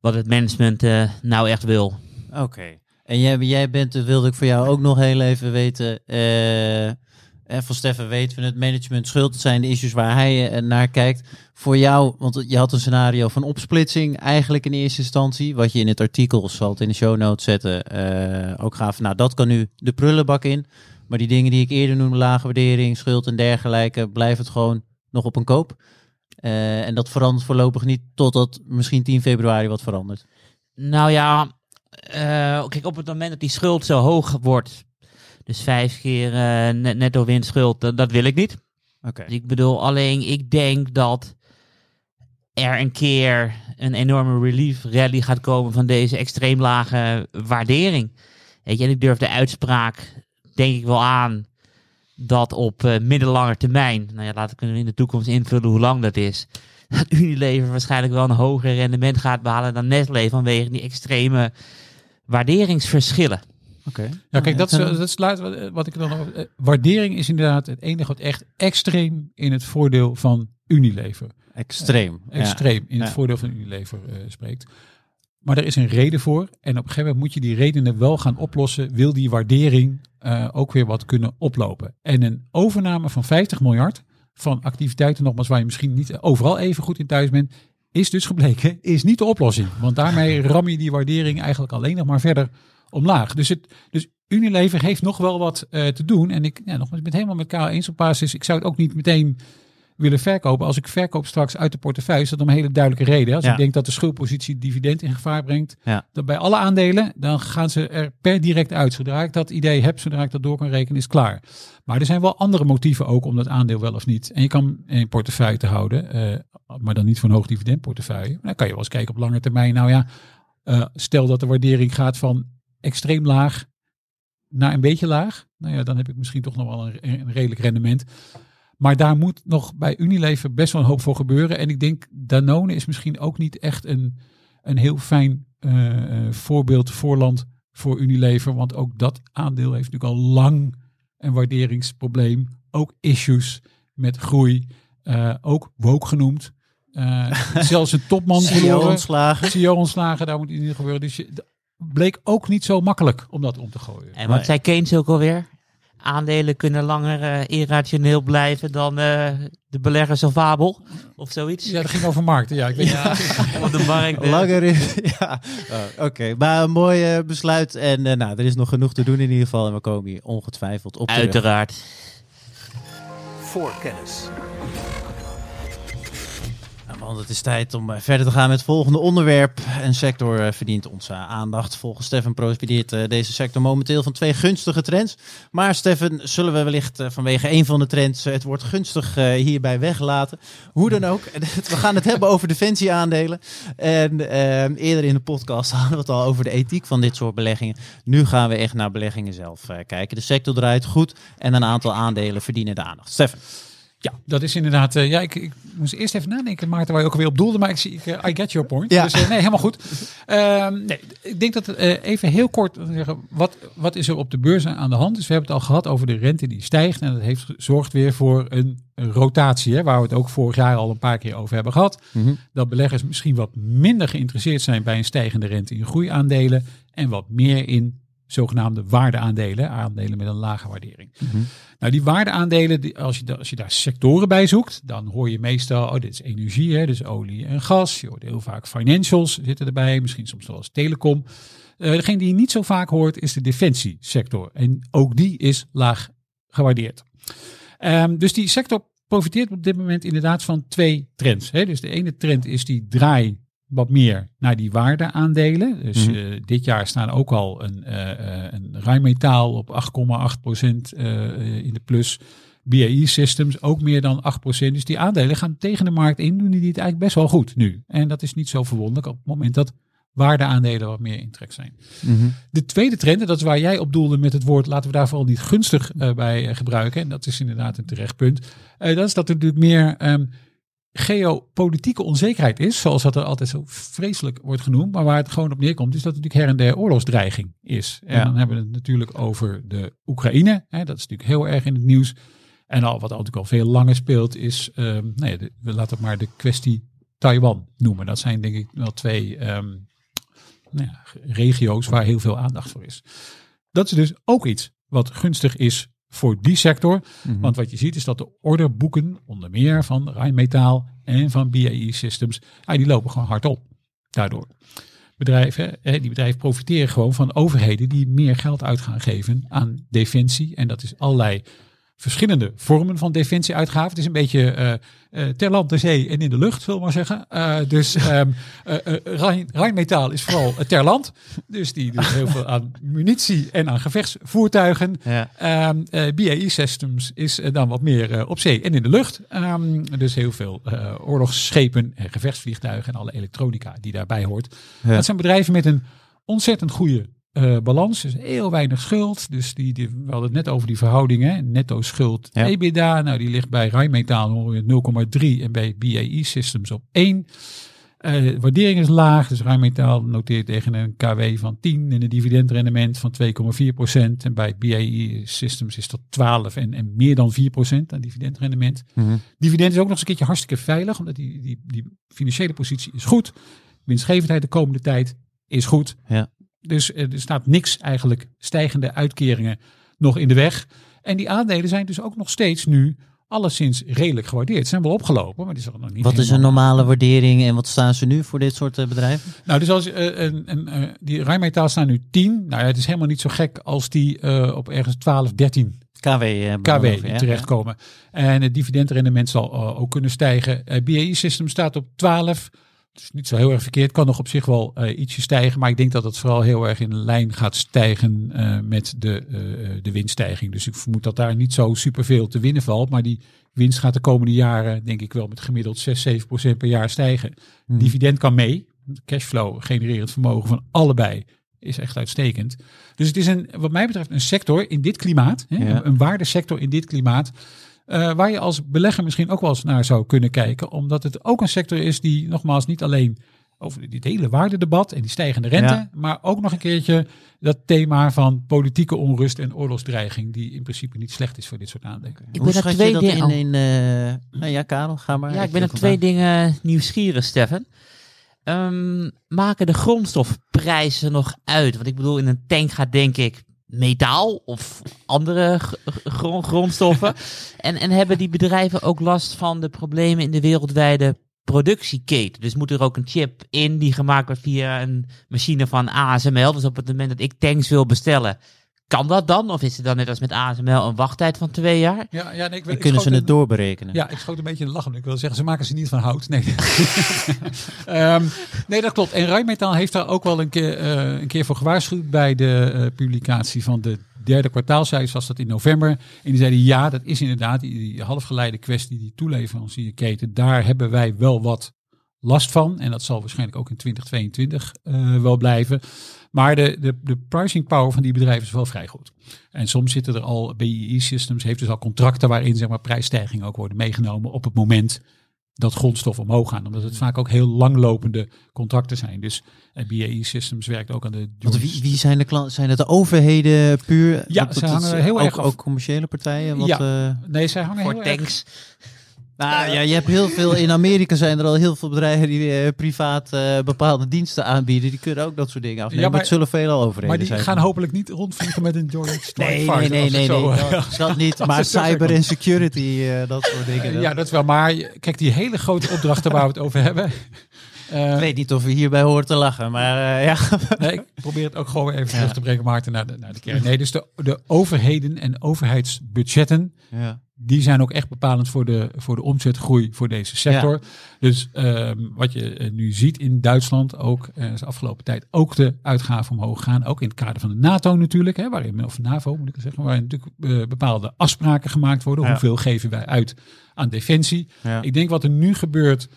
wat het management eh, nou echt wil. Oké. En jij, jij bent, wilde ik voor jou ook nog heel even weten. eh, En van Steffen weten we het management schuld. Het zijn de issues waar hij eh, naar kijkt. Voor jou, want je had een scenario van opsplitsing eigenlijk in eerste instantie. Wat je in het artikel, zal het in de show notes zetten, eh, ook gaf. Nou, dat kan nu de prullenbak in. Maar die dingen die ik eerder noemde, lage waardering, schuld en dergelijke, blijft het gewoon nog op een koop. Eh, en dat verandert voorlopig niet totdat misschien 10 februari wat verandert. Nou ja, eh, kijk, op het moment dat die schuld zo hoog wordt, dus vijf keer eh, net, netto winstschuld, dat, dat wil ik niet. Oké. Dus ik bedoel, alleen ik denk dat er een keer een enorme relief rally gaat komen van deze extreem lage waardering. Weet je, en ik durf de uitspraak, denk ik wel aan, dat op eh, middellange termijn, nou ja, laten we in de toekomst invullen hoe lang dat is, dat Unilever waarschijnlijk wel een hoger rendement gaat behalen dan Nestlé vanwege die extreme waarderingsverschillen. Oké. Ja, kijk, dat is, dat is laat- wat- ik dan. over- eh, Waardering is inderdaad het enige wat echt extreem in het voordeel van Unilever. Extreem. ja. Extreem in het Ja. voordeel van Unilever eh, spreekt. Maar er is een reden voor. En op een gegeven moment moet je die redenen wel gaan oplossen. Wil die waardering eh, ook weer wat kunnen oplopen. En een overname van 50 miljard van activiteiten, nogmaals, waar je misschien niet overal even goed in thuis bent, is dus gebleken, is niet de oplossing. Want daarmee ram je die waardering eigenlijk alleen nog maar verder omlaag. Dus, het, dus Unilever heeft nog wel wat eh, te doen. En ik, ja, nogmaals, ik ben het helemaal met Karel eens op basis. Ik zou het ook niet meteen willen verkopen. Als ik verkoop straks uit de portefeuille, is dat om een hele duidelijke reden. Als Ja. ik denk dat de schuldpositie dividend in gevaar brengt, Ja. dan bij alle aandelen, dan gaan ze er per direct uit. Zodra ik dat idee heb, zodra ik dat door kan rekenen, is klaar. Maar er zijn wel andere motieven ook om dat aandeel wel of niet. En je kan een portefeuille te houden, eh, maar dan niet voor een hoog dividendportefeuille. Dan kan je wel eens kijken op lange termijn. Nou ja, eh, stel dat de waardering gaat van extreem laag naar een beetje laag. Nou ja, dan heb ik misschien toch nog wel een, een redelijk rendement. Maar daar moet nog bij Unilever best wel een hoop voor gebeuren. En ik denk Danone is misschien ook niet echt een, een heel fijn eh, eh, voorbeeld voorland voor Unilever. Want ook dat aandeel heeft natuurlijk al lang een waarderingsprobleem. Ook issues met groei. Eh, ook woke genoemd. Zelfs een topman CEO verloren. ontslagen. CEO ontslagen, daar moet iets gebeuren. Dus je, bleek ook niet zo makkelijk om dat om te gooien. En wat Nee. zei Keynes ook alweer? Aandelen kunnen langer eh, irrationeel blijven dan eh, de beleggers of Fabel of zoiets. Ja, dat ging over markten. Ja, ik weet Ja, op de markt. eh. Langer is. Ja, Oh, oké. Maar een mooi besluit. En nou, er is nog genoeg te doen in ieder geval. En we komen hier ongetwijfeld op terug. Uiteraard. Voorkennis. Want het is tijd om eh, verder te gaan met het volgende onderwerp. Een sector eh, verdient onze aandacht. Volgens Stefan profiteert eh, deze sector momenteel van twee gunstige trends. Maar Stefan, zullen we wellicht vanwege een van de trends het woord gunstig hierbij weglaten? Hoe dan ook, we gaan het hebben over defensieaandelen. En eerder in de podcast hadden we het al over de ethiek van dit soort beleggingen. Nu gaan we echt naar beleggingen zelf kijken. De sector draait goed en een aantal aandelen verdienen de aandacht. Stefan. Ja, dat is inderdaad. eh, ja, ik, ik moest eerst even nadenken, Maarten, waar je ook alweer op doelde. Maar ik zie, ik, eh, I get your point. Ja. Dus eh, nee, helemaal goed. Ehm, nee, ik denk dat even heel kort zeggen, wat, wat is er op de beurs aan de hand? Dus we hebben het al gehad over de rente die stijgt. En dat heeft zorgt weer voor een, rotatie, hè, waar we het ook vorig jaar al een paar keer over hebben gehad. Dat beleggers misschien wat minder geïnteresseerd zijn bij een stijgende rente in groeiaandelen. En wat meer in zogenaamde waardeaandelen, aandelen met een lage waardering. Nou, die waardeaandelen, als, je als je daar sectoren bij zoekt, dan hoor je meestal, oh, dit is energie, hè, dus olie en gas. Je hoort heel vaak financials zitten erbij, misschien soms wel telecom. Eh degene die je niet zo vaak hoort, is de defensiesector. En ook die is laag gewaardeerd. Ehm, dus die sector profiteert op dit moment inderdaad van twee trends. Hè. Dus de ene trend is die draai wat meer naar die waardeaandelen. Dus Mhm. eh, dit jaar staan ook al een, eh, een Rijnmetaal op 8,8% eh, in de plus. BAE Systems ook meer dan 8%. Dus die aandelen gaan tegen de markt in, doen die het eigenlijk best wel goed nu. En dat is niet zo verwonderlijk op het moment dat waardeaandelen wat meer in trek zijn. De tweede trend, en dat is waar jij op doelde met het woord, laten we daar vooral niet gunstig bij gebruiken. En dat is inderdaad een terecht punt. Dat is dat er natuurlijk meer ehm, geopolitieke onzekerheid is, zoals dat er altijd zo vreselijk wordt genoemd. Maar waar het gewoon op neerkomt, is dat er natuurlijk her en der oorlogsdreiging is. En Ja. dan hebben we het natuurlijk over de Oekraïne. Hè, dat is natuurlijk heel erg in het nieuws. En al, wat natuurlijk al veel langer speelt, is, ehm, nou ja, de- we laten het maar de kwestie Taiwan noemen. Dat zijn denk ik wel twee ehm, nou ja, regio's waar heel veel aandacht voor is. Dat is dus ook iets wat gunstig is voor die sector. Mhm. Want wat je ziet is dat de orderboeken, onder meer van Rijnmetaal en van BAE Systems, ja, die lopen gewoon hard op. Daardoor. Bedrijven, hè, die bedrijven profiteren gewoon van overheden die meer geld uit gaan geven aan defensie. En dat is allerlei verschillende vormen van defensieuitgaven. Het is een beetje eh, eh, ter land, ter zee en in de lucht, zullen we maar zeggen. Eh, dus eh, Rijn, Rijnmetaal is vooral ter land. Dus die doet heel veel aan munitie en aan gevechtsvoertuigen. Ja. Ehm eh, BAE Systems is dan wat meer op zee en in de lucht. Ehm, dus heel veel oorlogsschepen en gevechtsvliegtuigen en alle elektronica die daarbij hoort. Ja. Dat zijn bedrijven met een ontzettend goede eh, balans. Dus heel weinig schuld. Dus die, die, we hadden het net over die verhoudingen. Netto schuld Ja. EBITDA. Nou, die ligt bij Rijnmetaal ongeveer 0,3 en bij BAE Systems op 1. Eh, waardering is laag, dus Rijnmetaal noteert tegen een KW van 10 en een dividendrendement van 2,4 procent. En bij BAE Systems is dat 12 en, en meer dan 4 procent aan dividendrendement. Mhm. Dividend is ook nog eens een keertje hartstikke veilig, omdat die, die, die financiële positie is goed. Winstgevendheid de komende tijd is goed. Ja. Dus er staat niks eigenlijk stijgende uitkeringen nog in de weg. En die aandelen zijn dus ook nog steeds nu alleszins redelijk gewaardeerd. Ze zijn wel opgelopen, maar die zijn nog niet Wat is een normale waardering en wat staan ze nu voor dit soort eh, bedrijven? Nou, dus als een, een, eh, die Rijnmetaal staan nu 10. Nou ja, het is helemaal niet zo gek als die op ergens 12, 13 KW. eh, KW ja. terechtkomen. En het dividendrendement zal ook kunnen stijgen. BAE System staat op 12. Dus niet zo heel erg verkeerd. Kan nog op zich wel eh, ietsje stijgen. Maar ik denk dat het vooral heel erg in lijn gaat stijgen eh, met de, eh, de winststijging. Dus ik vermoed dat daar niet zo superveel te winnen valt. Maar die winst gaat de komende jaren denk ik wel met gemiddeld 6, 7 procent per jaar stijgen. Mhm. Dividend kan mee. Cashflow genererend vermogen van allebei is echt uitstekend. Dus het is een, wat mij betreft een sector in dit klimaat, hè, Ja. een, een waardesector in dit klimaat, eh, waar je als belegger misschien ook wel eens naar zou kunnen kijken, omdat het ook een sector is die nogmaals niet alleen over dit hele waardedebat en die stijgende rente, Ja. maar ook nog een keertje dat thema van politieke onrust en oorlogsdreiging, die in principe niet slecht is voor dit soort aandelen. Ik Hoe ben er twee dingen. in, in eh, nou ja, Karel, ga maar. Ja, ik ben er twee dingen nieuwsgierig, Stefan. Ehm, maken de grondstofprijzen nog uit? Want ik bedoel, in een tank gaat denk ik metaal of andere grondstoffen. en, en hebben die bedrijven ook last van de problemen in de wereldwijde productieketen? Dus moet er ook een chip in die gemaakt wordt via een machine van ASML? Dus op het moment dat ik tanks wil bestellen, kan dat dan? Of is het dan net als met ASML een wachttijd van twee jaar? Ja, ja nee, ik, En kunnen ze het doorberekenen? Ja, ik schoot een beetje in de lachen. Ik wil zeggen, ze maken ze niet van hout. Nee, Ehm, nee dat klopt. En Rijnmetaal heeft daar ook wel een keer, eh, een keer voor gewaarschuwd bij de eh, publicatie van de derde kwartaalcijfers, was dat in november. En die zeiden, ja, dat is inderdaad die, die halfgeleide kwestie, die toeleverancierketen. Daar hebben wij wel wat last van. En dat zal waarschijnlijk ook in 2022 eh, wel blijven. Maar de, de, de pricing power van die bedrijven is wel vrij goed. En soms zitten er al, BIE Systems heeft dus al contracten waarin zeg maar, prijsstijgingen ook worden meegenomen op het moment dat grondstoffen omhoog gaan. Omdat het vaak ook heel langlopende contracten zijn. Dus eh, BAE Systems werkt ook aan de... Want wie, wie zijn de klanten? Zijn het de overheden puur? Ja, ze dat hangen heel ook, erg Ook commerciële partijen? Wat, Ja. eh, Nee, zij hangen Voor heel erg- tanks? Nou ja, je hebt heel veel. In Amerika zijn er al heel veel bedrijven die eh, privaat eh, bepaalde diensten aanbieden. Die kunnen ook dat soort dingen afnemen. Ja, maar het zullen veel overheden Maar die zijn. gaan hopelijk niet rondvliegen met een Strike Nee, nee, nee, nee, zo, nee. Dat, dat niet. Maar cyber en security, eh, dat soort dingen. Ja, dat is wel. Maar kijk, die hele grote opdrachten waar we het over hebben. Ik weet niet of we hierbij horen te lachen, maar ja. Nee, ik probeer het ook gewoon weer even terug te brengen, Maarten, naar de, naar de kern. Nee, dus de, de overheden en overheidsbudgetten, ja. Die zijn ook echt bepalend voor de, voor de omzetgroei voor deze sector. Dus ehm, wat je eh, nu ziet in Duitsland, ook is de afgelopen tijd ook de uitgaven omhoog gaan. Ook in het kader van de NATO natuurlijk, hè, waarin, of NAVO moet ik zeggen, waarin natuurlijk eh, bepaalde afspraken gemaakt worden. Ja. Hoeveel geven wij uit aan defensie? Ja. Ik denk wat er nu gebeurt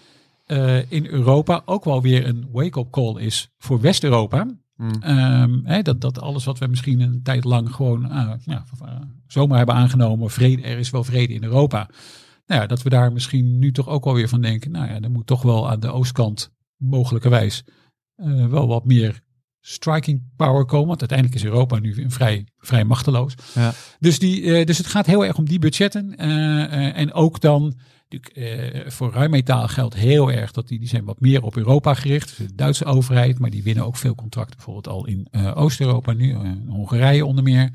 in Europa ook wel weer een wake-up call is voor West-Europa. Mm. Ehm, dat, dat alles wat we misschien een tijd lang gewoon ah, ja, eh, zomaar hebben aangenomen, vrede, er is wel vrede in Europa. Nou ja, dat we daar misschien nu toch ook wel weer van denken, nou ja, er moet toch wel aan de oostkant mogelijkerwijs eh, wel wat meer striking power komen. Want uiteindelijk is Europa nu vrij, vrij machteloos. Ja. Dus, die, eh, dus het gaat heel erg om die budgetten. eh, eh, en ook dan, natuurlijk, eh, voor Rijnmetaal geldt heel erg dat die, die zijn wat meer op Europa gericht. Dus de Duitse overheid, maar die winnen ook veel contracten bijvoorbeeld al in eh, Oost-Europa nu, eh, Hongarije onder meer.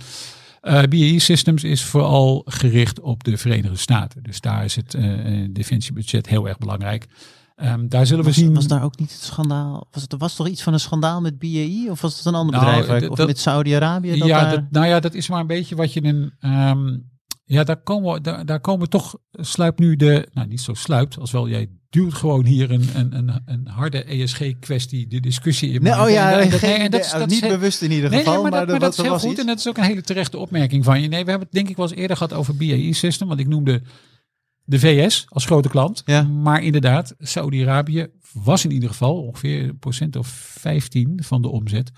BAE Systems is vooral gericht op de Verenigde Staten. Dus daar is het defensiebudget heel erg belangrijk. Ehm, daar zullen we Was, zien. was daar ook niet het schandaal? Was het, er was toch iets van een schandaal met BAE? Of was het een ander Nou, bedrijf? Of dat- met Saudi-Arabië? ja, daar- dat, nou ja, dat is maar een beetje wat je een. ehm, ja, daar komen, we- daar, daar komen toch. Sluipt nu de. Nou, niet zo sluipt. Als wel jij duwt gewoon hier een, een, een, een harde ESG-kwestie, de discussie in. Nee, oh ja, en dat- geen nee, en dat is- dat niet bewust in ieder Nee, geval. nee, maar, dat, maar dat is heel goed. iets. En dat is ook een hele terechte opmerking van je. Nee, we hebben het denk ik wel eens eerder gehad over BAE System. Want ik noemde de VS als grote klant. Ja. Maar inderdaad, Saudi-Arabië was in ieder geval ongeveer een procent of 15 van de omzet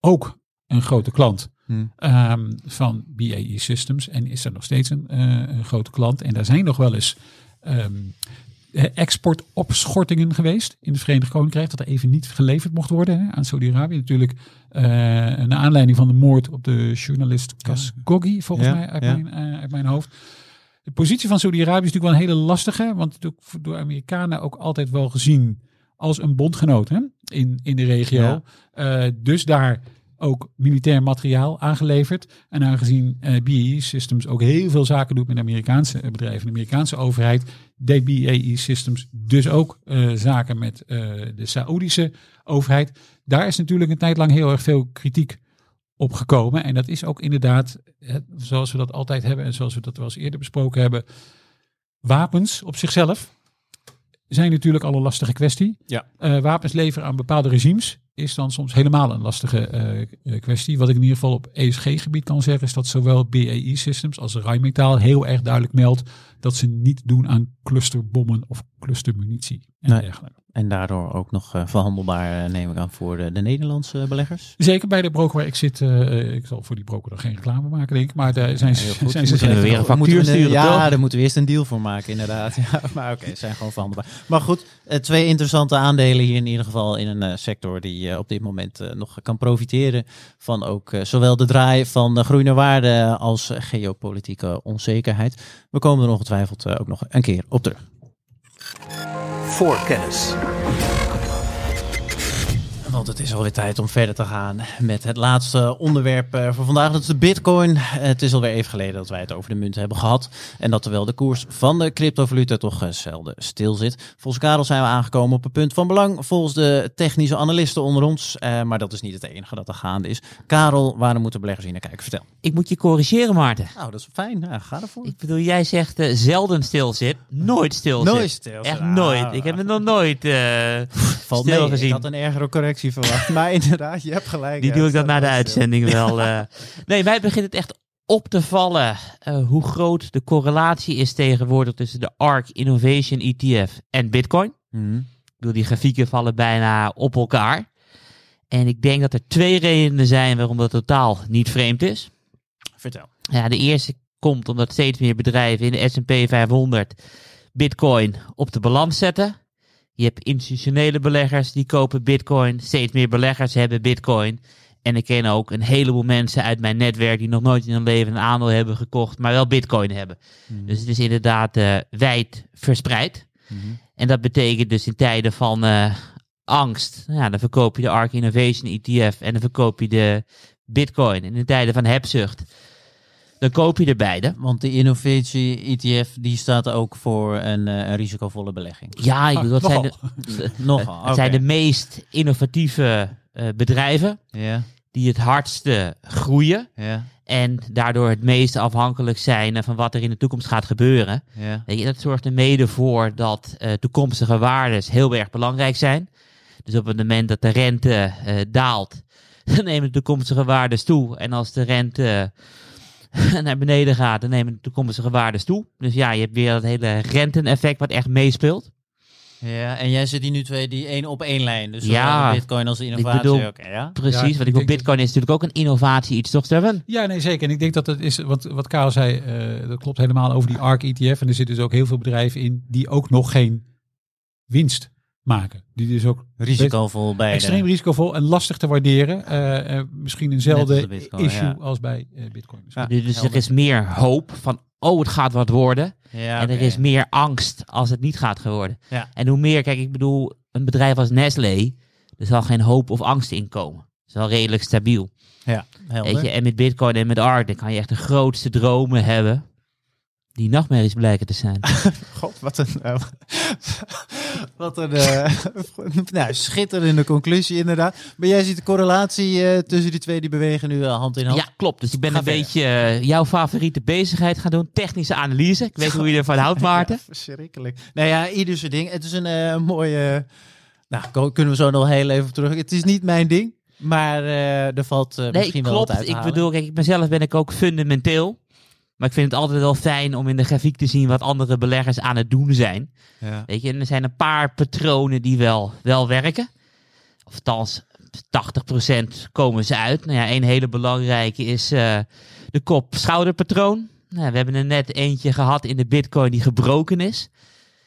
ook een grote klant. Hmm. ehm, van BAE Systems. En is er nog steeds een, eh, een grote klant. En daar zijn nog wel eens eh, exportopschortingen geweest in het Verenigd Koninkrijk. Dat er even niet geleverd mocht worden hè, aan Saudi-Arabië. Natuurlijk eh naar aanleiding van de moord op de journalist Khashoggi, volgens Ja, mij uit, ja. mijn, uit mijn hoofd. De positie van Saudi-Arabië is natuurlijk wel een hele lastige. Want natuurlijk door Amerikanen ook altijd wel gezien als een bondgenoot hè, in, in de regio. Dus daar ook militair materiaal aangeleverd. En aangezien eh BAE Systems ook heel veel zaken doet met Amerikaanse eh, bedrijven, de Amerikaanse overheid, deed BAE Systems dus ook eh, zaken met de Saoedische overheid. Daar is natuurlijk een tijd lang heel erg veel kritiek op gekomen. En dat is ook inderdaad, zoals we dat altijd hebben en zoals we dat wel eens eerder besproken hebben, wapens op zichzelf zijn natuurlijk al een lastige kwestie. Ja. Wapens leveren aan bepaalde regimes is dan soms helemaal een lastige eh, kwestie. Wat ik in ieder geval op ESG-gebied kan zeggen, is dat zowel BAE Systems als Rijnmetaal heel erg duidelijk meldt dat ze niet doen aan clusterbommen of clustermunitie en Nee. dergelijke. En daardoor ook nog eh, verhandelbaar, eh, neem ik aan, voor de, de Nederlandse beleggers. Zeker bij de broker waar ik zit, eh, ik zal voor die broker nog geen reclame maken, denk ik, maar daar zijn zijn ze Moeten we weer een factuur sturen, Ja, daar moeten we eerst een deal voor maken, inderdaad. Ja, maar oké, ze zijn gewoon verhandelbaar. Maar goed, eh, twee interessante aandelen hier in ieder geval in een eh, sector die eh, op dit moment eh, nog kan profiteren van ook eh, zowel de draai van de groeiende waarde als eh, geopolitieke onzekerheid. We komen er ongetwijfeld eh, ook nog een keer op terug. Voorkennis. Want het is alweer tijd om verder te gaan met het laatste onderwerp eh, voor vandaag. Dat is de bitcoin. Het is alweer even geleden dat wij het over de munt hebben gehad. En dat terwijl de koers van de cryptovaluta toch eh, zelden stil zit. Volgens Karel zijn we aangekomen op een punt van belang. Volgens de technische analisten onder ons. Eh, maar dat is niet het enige dat er gaande is. Karel, waarom moeten beleggers hier naar kijken? Vertel. Ik moet je corrigeren, Maarten. Nou, dat is fijn. Ja, ga ervoor. Ik bedoel, jij zegt eh, zelden stil zit, nooit stil zit. Nooit stil Echt. Ah, nooit. Ik heb het nog nooit eh, Valt stil mee. gezien. Ik had een ergere correctie verwacht. Maar inderdaad, je hebt gelijk. Die doe ik dan na de stil. uitzending wel. eh. Nee, mij begint het echt op te vallen eh, hoe groot de correlatie is tegenwoordig tussen de ARK Innovation ETF en Bitcoin. Mhm. Ik bedoel, die grafieken vallen bijna op elkaar. En ik denk dat er twee redenen zijn waarom dat totaal niet vreemd is. Vertel. Ja, de eerste komt omdat steeds meer bedrijven in de S&P 500 Bitcoin op de balans zetten. Je hebt institutionele beleggers die kopen Bitcoin. Steeds meer beleggers hebben Bitcoin. En ik ken ook een heleboel mensen uit mijn netwerk die nog nooit in hun leven een aandeel hebben gekocht, maar wel Bitcoin hebben. Dus het is inderdaad eh, wijd verspreid. Mhm. En dat betekent dus in tijden van eh, angst, nou ja, dan verkoop je de ARK Innovation ETF en dan verkoop je de Bitcoin. En in tijden van hebzucht, dan koop je er beide. Want de innovatie ETF die staat ook voor een, eh, een risicovolle belegging. Ja, ik Ah, bedoel, dat zijn nogal. de, Nogal. het zijn de meest innovatieve eh, bedrijven die het hardste groeien. En daardoor het meest afhankelijk zijn van wat er in de toekomst gaat gebeuren. ja. Weet je, dat zorgt er mede voor dat eh, toekomstige waardes heel erg belangrijk zijn. Dus op het moment dat de rente daalt, dan nemen de toekomstige waardes toe. En als de rente naar beneden gaat, dan nemen de toekomstige waardes toe. Dus ja, je hebt weer dat hele renteneffect wat echt meespeelt. Ja, en jij zit hier nu twee die één op één lijn. Dus Ja. de bitcoin als innovatie. bedoel- Oké, ja? Precies, Ja, ik want ik wil denk Bitcoin is natuurlijk ook een innovatie iets, toch Steven? Ja, nee, zeker. En ik denk dat dat is wat, wat Karel zei, eh, dat klopt helemaal over die ARK ETF. En er zitten dus ook heel veel bedrijven in die ook nog geen winst maken. Die dus ook Risicovol bij extreem risicovol en lastig te waarderen. Eh, eh, misschien eenzelfde Bitcoin, issue ja. als bij eh, Bitcoin. Ja. Dus er is meer hoop van, oh het gaat wat worden. Ja, en er is meer angst als het niet gaat worden. Ja. En hoe meer, kijk, ik bedoel, een bedrijf als Nestlé, er zal geen hoop of angst in komen. is wel redelijk stabiel. Ja, helder. Weet je, en met Bitcoin en met dan kan je echt de grootste dromen hebben. Die nachtmerries blijken te zijn. God, wat een, eh, wat een eh, nou, schitterende conclusie inderdaad. Maar jij ziet de correlatie eh, tussen die twee, die bewegen nu hand in hand. Ja, klopt. Dus ik ben Ga een verder. beetje jouw favoriete bezigheid gaan doen. Technische analyse. Ik weet hoe je ervan houdt, Maarten. Ja, verschrikkelijk. Nou ja, ieder zijn ding. Het is een mooie... nou, kunnen we zo nog heel even op terug. Het is niet mijn ding, maar er valt Nee, misschien wel wat klopt. uit te Ik bedoel, kijk, ik mezelf ben ik ook fundamenteel. Maar ik vind het altijd wel fijn om in de grafiek te zien wat andere beleggers aan het doen zijn. Ja. Weet je, en er zijn een paar patronen die wel, wel werken. Of althans, 80% komen ze uit. Nou ja, een hele belangrijke is eh, de kop-schouderpatroon. Nou, we hebben er net eentje gehad in de bitcoin die gebroken is.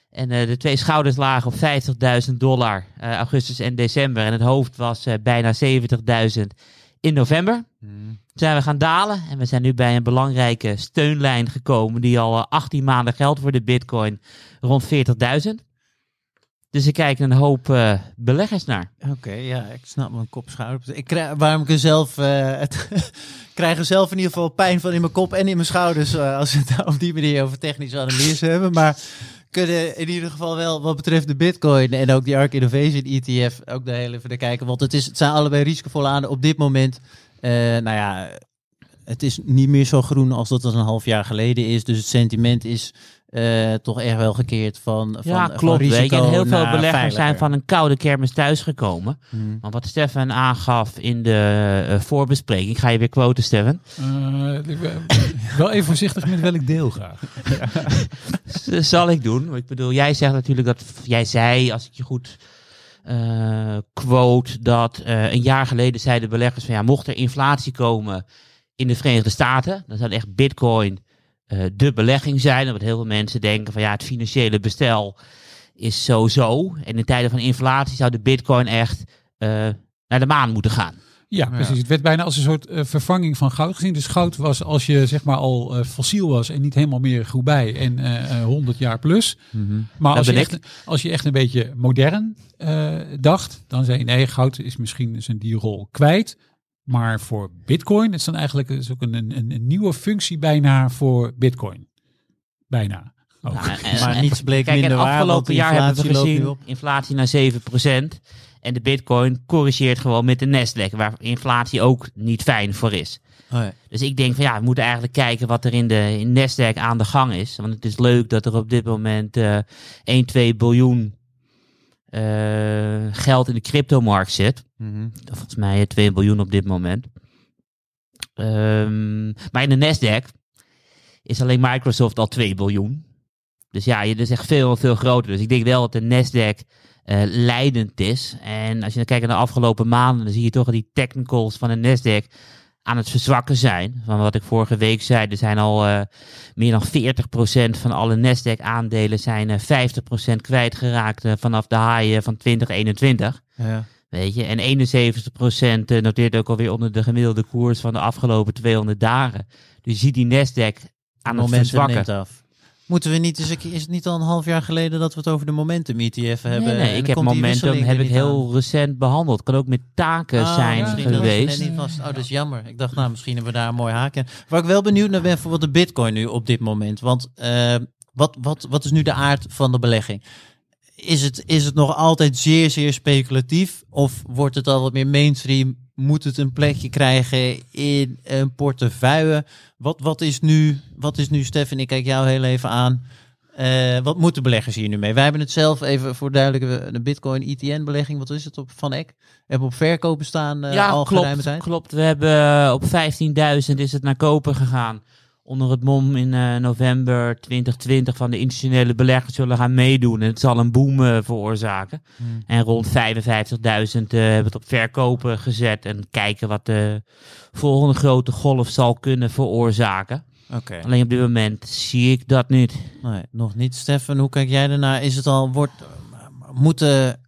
En eh, de twee schouders lagen op 50.000 dollar eh, augustus en december. En het hoofd was bijna 70.000 in november. Toen zijn we gaan dalen en we zijn nu bij een belangrijke steunlijn gekomen die al eh, 18 maanden geldt voor de bitcoin rond 40.000. Dus ik kijk een hoop eh, beleggers naar. Oké, ja, ik snap mijn kop schouder. Ik krijg, waarom ik er zelf, eh, het, zelf in ieder geval pijn van in mijn kop en in mijn schouders eh, als we het op die manier over technische analyse hebben. Maar kunnen in ieder geval wel wat betreft de Bitcoin en ook die ARK Innovation ETF ook daar heel even kijken, want het is, het zijn allebei risicovolle aan op dit moment. Eh, nou ja, het is niet meer zo groen als dat het een half jaar geleden is, dus het sentiment is eh, toch echt wel gekeerd van, van ja, van klopt. Risico En heel veel beleggers veiliger. zijn van een koude kermis thuisgekomen. Hmm. Want wat Stefan aangaf in de eh, voorbespreking, ga je weer quoten, Stefan. Eh, ik ben- wel even voorzichtig met welk deel graag. Dat zal ik doen. Want Ik bedoel, jij zegt natuurlijk dat, jij zei, als ik je goed eh, quote, dat eh, een jaar geleden zeiden beleggers van ja, mocht er inflatie komen in de Verenigde Staten, dan zou echt bitcoin eh, de belegging zijn. Want heel veel mensen denken van ja, het financiële bestel is zo zo. En in tijden van inflatie zou de bitcoin echt naar de maan moeten gaan. Ja, precies. Het werd bijna als een soort eh, vervanging van goud gezien. Dus goud was als je zeg maar al eh, fossiel was en niet helemaal meer groebij en eh, eh, 100 jaar plus. Maar als je, echt, als je echt een beetje modern eh, dacht, dan zei je nee, goud is misschien zijn die rol kwijt. Maar voor bitcoin is dan eigenlijk is ook een, een, een nieuwe functie bijna voor bitcoin. Bijna. Ook. Nou, en- Maar niets bleek Kijk, minder waar, afgelopen jaar hebben we gezien inflatie naar 7%. En de bitcoin corrigeert gewoon met de Nasdaq, waar inflatie ook niet fijn voor is. Oh ja. Dus ik denk van ja, we moeten eigenlijk kijken wat er in de in Nasdaq aan de gang is. Want het is leuk dat er op dit moment eh 1, 2 biljoen eh, geld in de cryptomarkt zit. Mhm. Volgens mij eh, 2 biljoen op dit moment. Ehm, maar in de Nasdaq is alleen Microsoft al 2 biljoen. Dus ja, je is echt veel, veel groter. Dus ik denk wel dat de Nasdaq eh, leidend is. En als je dan kijkt naar de afgelopen maanden, dan zie je toch dat die technicals van de Nasdaq aan het verzwakken zijn. Van wat ik vorige week zei, er zijn al eh, meer dan 40% van alle Nasdaq aandelen zijn eh 50% kwijtgeraakt vanaf de haaien van 2021. Ja. Weet je, en 71% noteert ook alweer onder de gemiddelde koers van de afgelopen 200 dagen. Dus je ziet die Nasdaq aan het verzwakken. neemt af. Moeten we niet eens, een keer- is het niet al een half jaar geleden dat we het over de momentum ETF hebben? Nee, ik heb momentum heb ik heel recent behandeld. Kan ook met taken zijn Oh, dat geweest. was. Oh, dat is jammer. Ik dacht, nou, misschien hebben we daar een mooi haak in. Waar ik wel benieuwd naar ben voor wat de bitcoin nu op dit moment. Want eh, wat, wat, wat is nu de aard van de belegging? Is het, is het nog altijd zeer, zeer speculatief? Of wordt het al wat meer mainstream? Moet het een plekje krijgen in een portefeuille? Wat, wat, is, nu, wat is nu, Stefan, ik kijk jou heel even aan. Eh, wat moeten beleggers hier nu mee? Wij hebben het zelf even voor duidelijke een Bitcoin ETN-belegging. Wat is het op van Eck? Hebben we op verkopen staan eh, ja, al klopt, tijd? klopt. We hebben eh, op 15.000 is het naar kopen gegaan. Onder het mom in eh, november 2020 van de institutionele beleggers zullen gaan meedoen. En het zal een boom eh, veroorzaken. Hmm. En rond 55.000 eh, hebben het op verkopen gezet. En kijken wat de volgende grote golf zal kunnen veroorzaken. Oké. Alleen op dit moment zie ik dat niet. Nee, nog niet. Stefan, hoe kijk jij ernaar? Is het al, wordt, moeten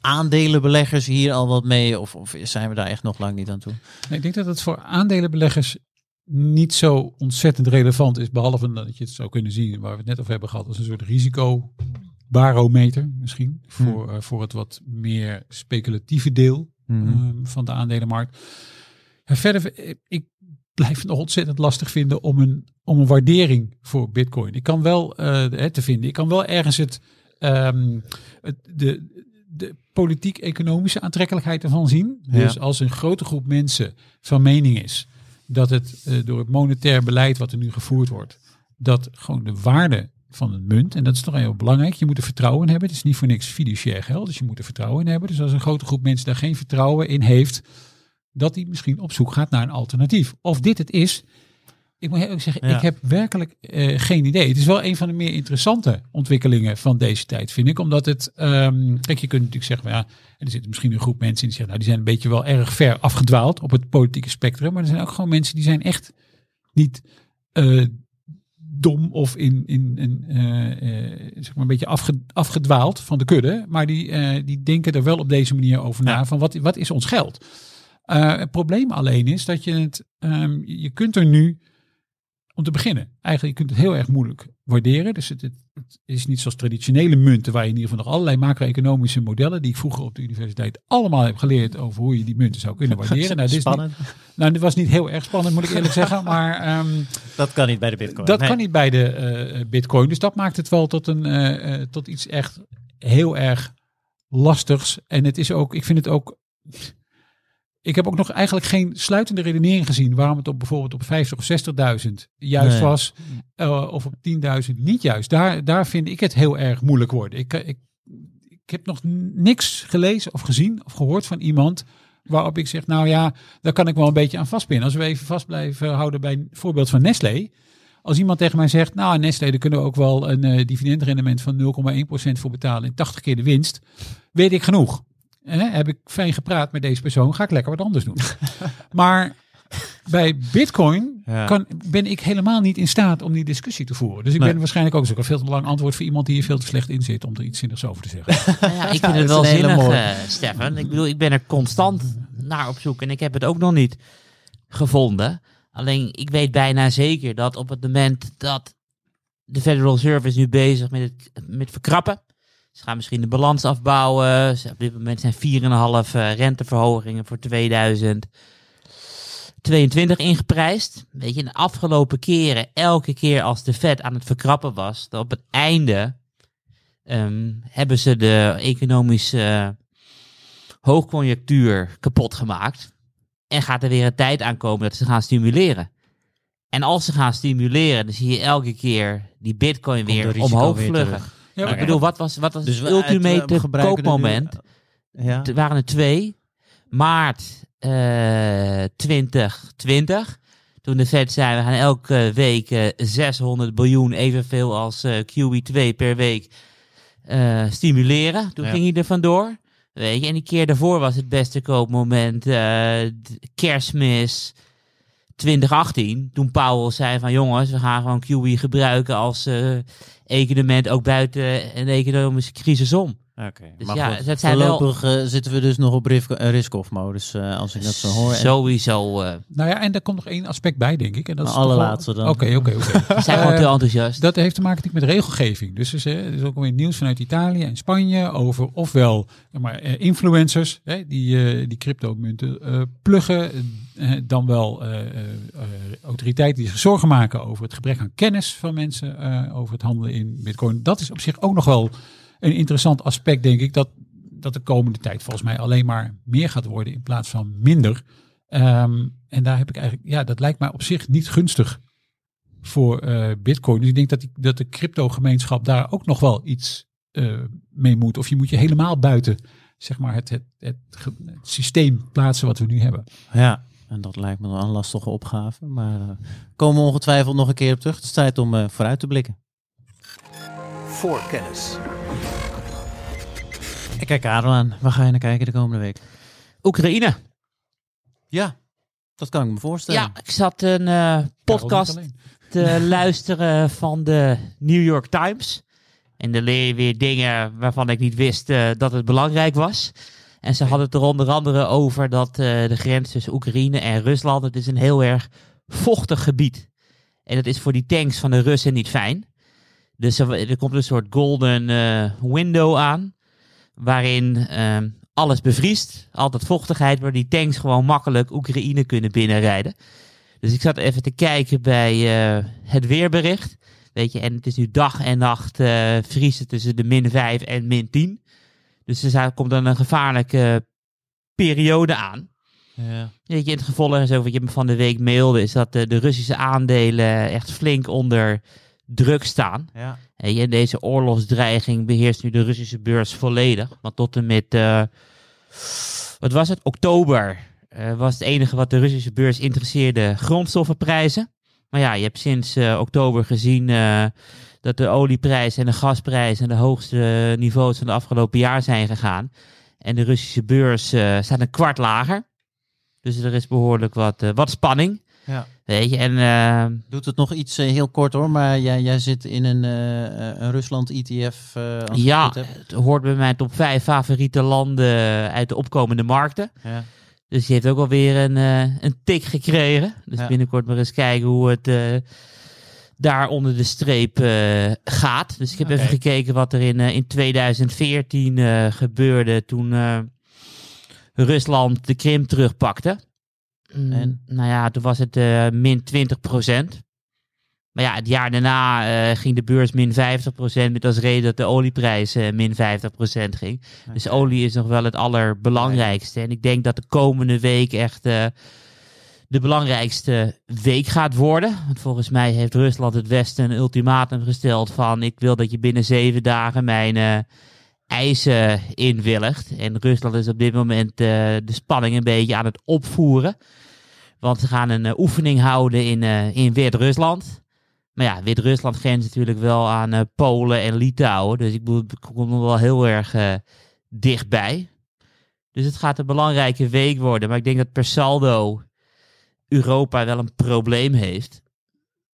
aandelenbeleggers hier al wat mee? Of, of zijn we daar echt nog lang niet aan toe? Nee, ik denk dat het voor aandelenbeleggers niet zo ontzettend relevant is. Behalve dat je het zou kunnen zien, waar we het net over hebben gehad, als een soort risicobarometer misschien. Voor, eh, voor het wat meer speculatieve deel Mhm. ehm, van de aandelenmarkt. En verder, eh, ik blijf het nog ontzettend lastig vinden om een, om een waardering voor Bitcoin. Ik kan wel eh, te vinden, ik kan wel ergens het, ehm, het de, de politiek-economische aantrekkelijkheid ervan zien. Ja. Dus als een grote groep mensen van mening is dat het eh, door het monetair beleid wat er nu gevoerd wordt, dat gewoon de waarde van een munt, en dat is toch heel belangrijk, je moet er vertrouwen in hebben. Het is niet voor niks fiduciair geld, dus je moet er vertrouwen in hebben. Dus als een grote groep mensen daar geen vertrouwen in heeft, dat die misschien op zoek gaat naar een alternatief. Of dit het is, ik moet eerlijk zeggen, Ja. ik heb werkelijk eh, geen idee. Het is wel een van de meer interessante ontwikkelingen van deze tijd, vind ik. Omdat het, ehm, kijk, je kunt natuurlijk zeggen, ja, er zit misschien een groep mensen die zeggen, nou, die zijn een beetje wel erg ver afgedwaald op het politieke spectrum. Maar er zijn ook gewoon mensen die zijn echt niet eh, dom of in, in, in eh, zeg maar een beetje afge, afgedwaald van de kudde. Maar die, die denken er wel op deze manier over na. Ja. Van wat, wat is ons geld? Het probleem alleen is dat je het, ehm, je kunt er nu, om te beginnen, eigenlijk je kunt het heel erg moeilijk waarderen. Dus het, het, het is niet zoals traditionele munten, waar je in ieder geval nog allerlei macro-economische modellen, die ik vroeger op de universiteit allemaal heb geleerd over hoe je die munten zou kunnen waarderen. Nou, dit, is niet, nou, dit was niet heel erg spannend, moet ik eerlijk zeggen. Maar ehm, Dat kan niet bij de bitcoin. dat Nee. kan niet bij de eh, bitcoin. Dus dat maakt het wel tot, een, eh, eh, tot iets echt heel erg lastigs. En het is ook, ik vind het ook. Ik heb ook nog eigenlijk geen sluitende redenering gezien waarom het op bijvoorbeeld op 50 of 60.000 juist Nee. was. eh, of op 10.000 niet juist. Daar, daar vind ik het heel erg moeilijk worden. Ik, eh, ik, ik heb nog niks gelezen of gezien of gehoord van iemand waarop ik zeg, nou ja, daar kan ik wel een beetje aan vastpinnen. Als we even vast blijven houden bij een voorbeeld van Nestlé. Als iemand tegen mij zegt, nou Nestlé, daar kunnen we ook wel een eh, dividendrendement van 0,1% voor betalen en 80 keer de winst, weet ik genoeg. Eh, heb ik fijn gepraat met deze persoon, ga ik lekker wat anders doen. maar bij Bitcoin Ja. kan, ben ik helemaal niet in staat om die discussie te voeren. Dus ik Nee. ben waarschijnlijk ook zo'n veel te lang antwoord voor iemand die hier veel te slecht in zit om er iets zinnigs over te zeggen. Nou ja, ik Ja, vind het wel is een hele zinnig, mooie. eh, Stefan. Ik bedoel, ik ben er constant naar op zoek en ik heb het ook nog niet gevonden. Alleen, ik weet bijna zeker dat op het moment dat de Federal Reserve is nu bezig met het met verkrappen. Ze gaan misschien de balans afbouwen. Ze- Op dit moment zijn 4,5 eh, renteverhogingen voor 2022 ingeprijsd. Weet je, de afgelopen keren, elke keer als de Fed aan het verkrappen was, dat op het einde ehm, hebben ze de economische eh, hoogconjunctuur kapot gemaakt. En gaat er weer een tijd aankomen dat ze gaan stimuleren. En als ze gaan stimuleren, dan zie je elke keer die bitcoin weer omhoog weer vluggen. terug. Ja, ik bedoel, wat was, wat was Dus het we- ultimate nu- koopmoment? Ja. Er waren er twee. Maart eh 2020. Toen de Fed zei, we gaan elke week eh, 600 biljoen, evenveel als eh, QE2 per week, eh, stimuleren. Toen Ja. ging hij er vandoor. Weet je, en die keer daarvoor was het beste koopmoment eh, kerstmis 2018. Toen Powell zei van jongens, we gaan gewoon QE gebruiken als eh econement ook buiten een economische crisis om. Oké, Dus maar ja, goed, wel- voorlopig eh, zitten we dus nog op risk- eh, risk-off modus, eh, als ik dat zo hoor. En- Sowieso. eh Nou ja, en daar komt nog één aspect bij, denk ik. En dat is allerlaatste dan. Oké, oké, oké. we zijn gewoon te enthousiast. Dat heeft te maken natuurlijk met regelgeving. Dus er is, is ook weer nieuws vanuit Italië en Spanje over ofwel maar, influencers hè, die, eh, die cryptomunten eh pluggen, dan wel eh, eh, eh, autoriteiten die zich zorgen maken over het gebrek aan kennis van mensen eh, over het handelen in bitcoin. Dat is op zich ook nog wel een interessant aspect, denk ik, dat, dat de komende tijd volgens mij alleen maar meer gaat worden in plaats van minder. Ehm, en daar heb ik eigenlijk, ja, dat lijkt mij op zich niet gunstig voor eh, Bitcoin. Dus ik denk dat, die, dat de crypto-gemeenschap daar ook nog wel iets eh, mee moet. Of je moet je helemaal buiten zeg maar, het, het, het, systeem plaatsen wat we nu hebben. Ja, en dat lijkt me een lastige opgave. Maar eh komen we ongetwijfeld nog een keer op terug. Het is tijd om eh, vooruit te blikken. Voorkennis. Ik kijk Karel aan. Waar ga je naar kijken de komende week? Oekraïne. Ja, dat kan ik me voorstellen. Ja, ik zat een eh, podcast te luisteren van de New York Times. En dan leer je weer dingen waarvan ik niet wist eh, dat het belangrijk was. En ze hadden het er onder andere over dat eh, de grens tussen Oekraïne en Rusland, het is een heel erg vochtig gebied. En dat is voor die tanks van de Russen niet fijn. Dus er, er komt een soort golden window aan, waarin ehm, alles bevriest. Altijd vochtigheid, waar die tanks gewoon makkelijk Oekraïne kunnen binnenrijden. Dus ik zat even te kijken bij eh, het weerbericht. Weet je, en het is nu dag en nacht eh vriezen tussen de min 5 en min 10. Dus er komt dan een gevaarlijke periode aan. Ja. Weet je, het gevolg is ook wat je me van de week mailde, is dat de, de Russische aandelen echt flink onder druk staan. Ja. En deze oorlogsdreiging beheerst nu de Russische beurs volledig. Want tot en met, eh, wat was het, oktober eh, was het enige wat de Russische beurs interesseerde grondstoffenprijzen. Maar ja, je hebt sinds eh, oktober gezien dat de olieprijs en de gasprijs aan de hoogste niveaus van de afgelopen jaar zijn gegaan. En de Russische beurs staat een kwart lager. Dus er is behoorlijk wat, wat spanning. Ja. Weet je, en eh, Doet het nog iets eh, heel kort hoor, maar jij, jij zit in een, eh, een Rusland-ETF. het ja, heb. het hoort bij mijn top 5 favoriete landen uit de opkomende markten. Ja. Dus die heeft ook alweer een, een tik gekregen. Dus Ja. binnenkort maar eens kijken hoe het daar onder de streep gaat. Dus ik heb even gekeken wat er in, in 2014 eh, gebeurde toen Rusland de Krim terugpakte. Mm, En? Nou ja, toen was het eh, min 20 procent. Maar ja, het jaar daarna eh, ging de beurs min 50 procent. Met als reden dat de olieprijs eh, min 50 procent ging. Dus olie is nog wel het allerbelangrijkste. En ik denk dat de komende week echt de belangrijkste week gaat worden. Want volgens mij heeft Rusland het Westen een ultimatum gesteld van... ik wil dat je binnen zeven dagen mijn eisen inwilligt. En Rusland is op dit moment de spanning een beetje aan het opvoeren. Want ze gaan een eh, oefening houden in, eh, in Wit-Rusland. Maar ja, Wit-Rusland grenst natuurlijk wel aan eh, Polen en Litouwen. Dus ik bedoel, komt nog wel heel erg dichtbij. Dus het gaat een belangrijke week worden. Maar ik denk dat per saldo Europa wel een probleem heeft.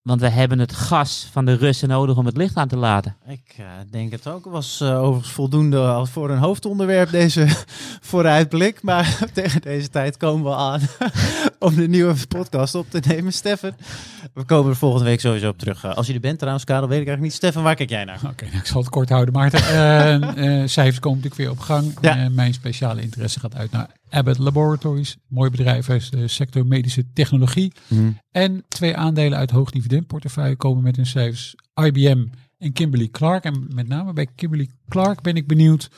Want we hebben het gas van de Russen nodig om het licht aan te laten. Ik eh, denk het ook. Het was eh, overigens voldoende voor een hoofdonderwerp deze vooruitblik. Maar tegen deze tijd komen we aan om de nieuwe podcast op te nemen. Stefan, we komen er volgende week sowieso op terug. Eh, als je er bent trouwens, Karel, weet ik eigenlijk niet. Stefan, waar kijk jij naar? Oké, nou, ik zal het kort houden, Maarten. Eh, eh, cijfers komen natuurlijk weer op gang. Ja. Eh, mijn speciale interesse gaat uit naar Abbott Laboratories. Mooi bedrijf uit de sector medische technologie. En twee aandelen uit hoog dividendportefeuille komen met hun cijfers. IBM en Kimberly Clark. En met name bij Kimberly Clark ben ik benieuwd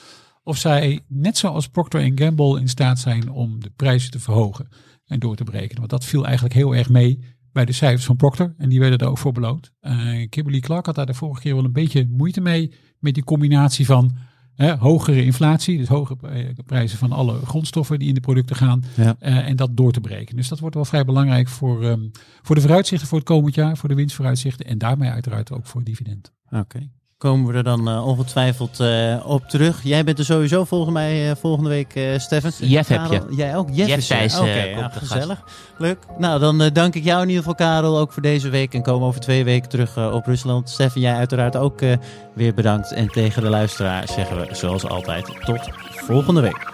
of zij, net zoals Procter Gamble, in staat zijn om de prijzen te verhogen en door te breken. Want dat viel eigenlijk heel erg mee bij de cijfers van Procter. En die werden er ook voor beloond. Eh, Kimberly Clark had daar de vorige keer wel een beetje moeite mee. Met die combinatie van hè, hogere inflatie. Dus hoge eh, prijzen van alle grondstoffen die in de producten gaan. Ja. eh, en dat door te breken. Dus dat wordt wel vrij belangrijk voor, ehm, voor de vooruitzichten voor het komend jaar. Voor de winstvooruitzichten. En daarmee uiteraard ook voor dividend. Oké. Komen we er dan eh, ongetwijfeld eh, op terug. Jij bent er sowieso volgens mij eh, volgende week, Stefan. Jeff heb je. Jij ook? Jeff, Jeff is. Thijs, Oké, ja, gast. gezellig. Leuk. Nou, dan dank ik jou in ieder geval, Karel, ook voor deze week. En komen over twee weken terug op Rusland. Stefan, jij uiteraard ook weer bedankt. En tegen de luisteraar zeggen we zoals altijd tot volgende week.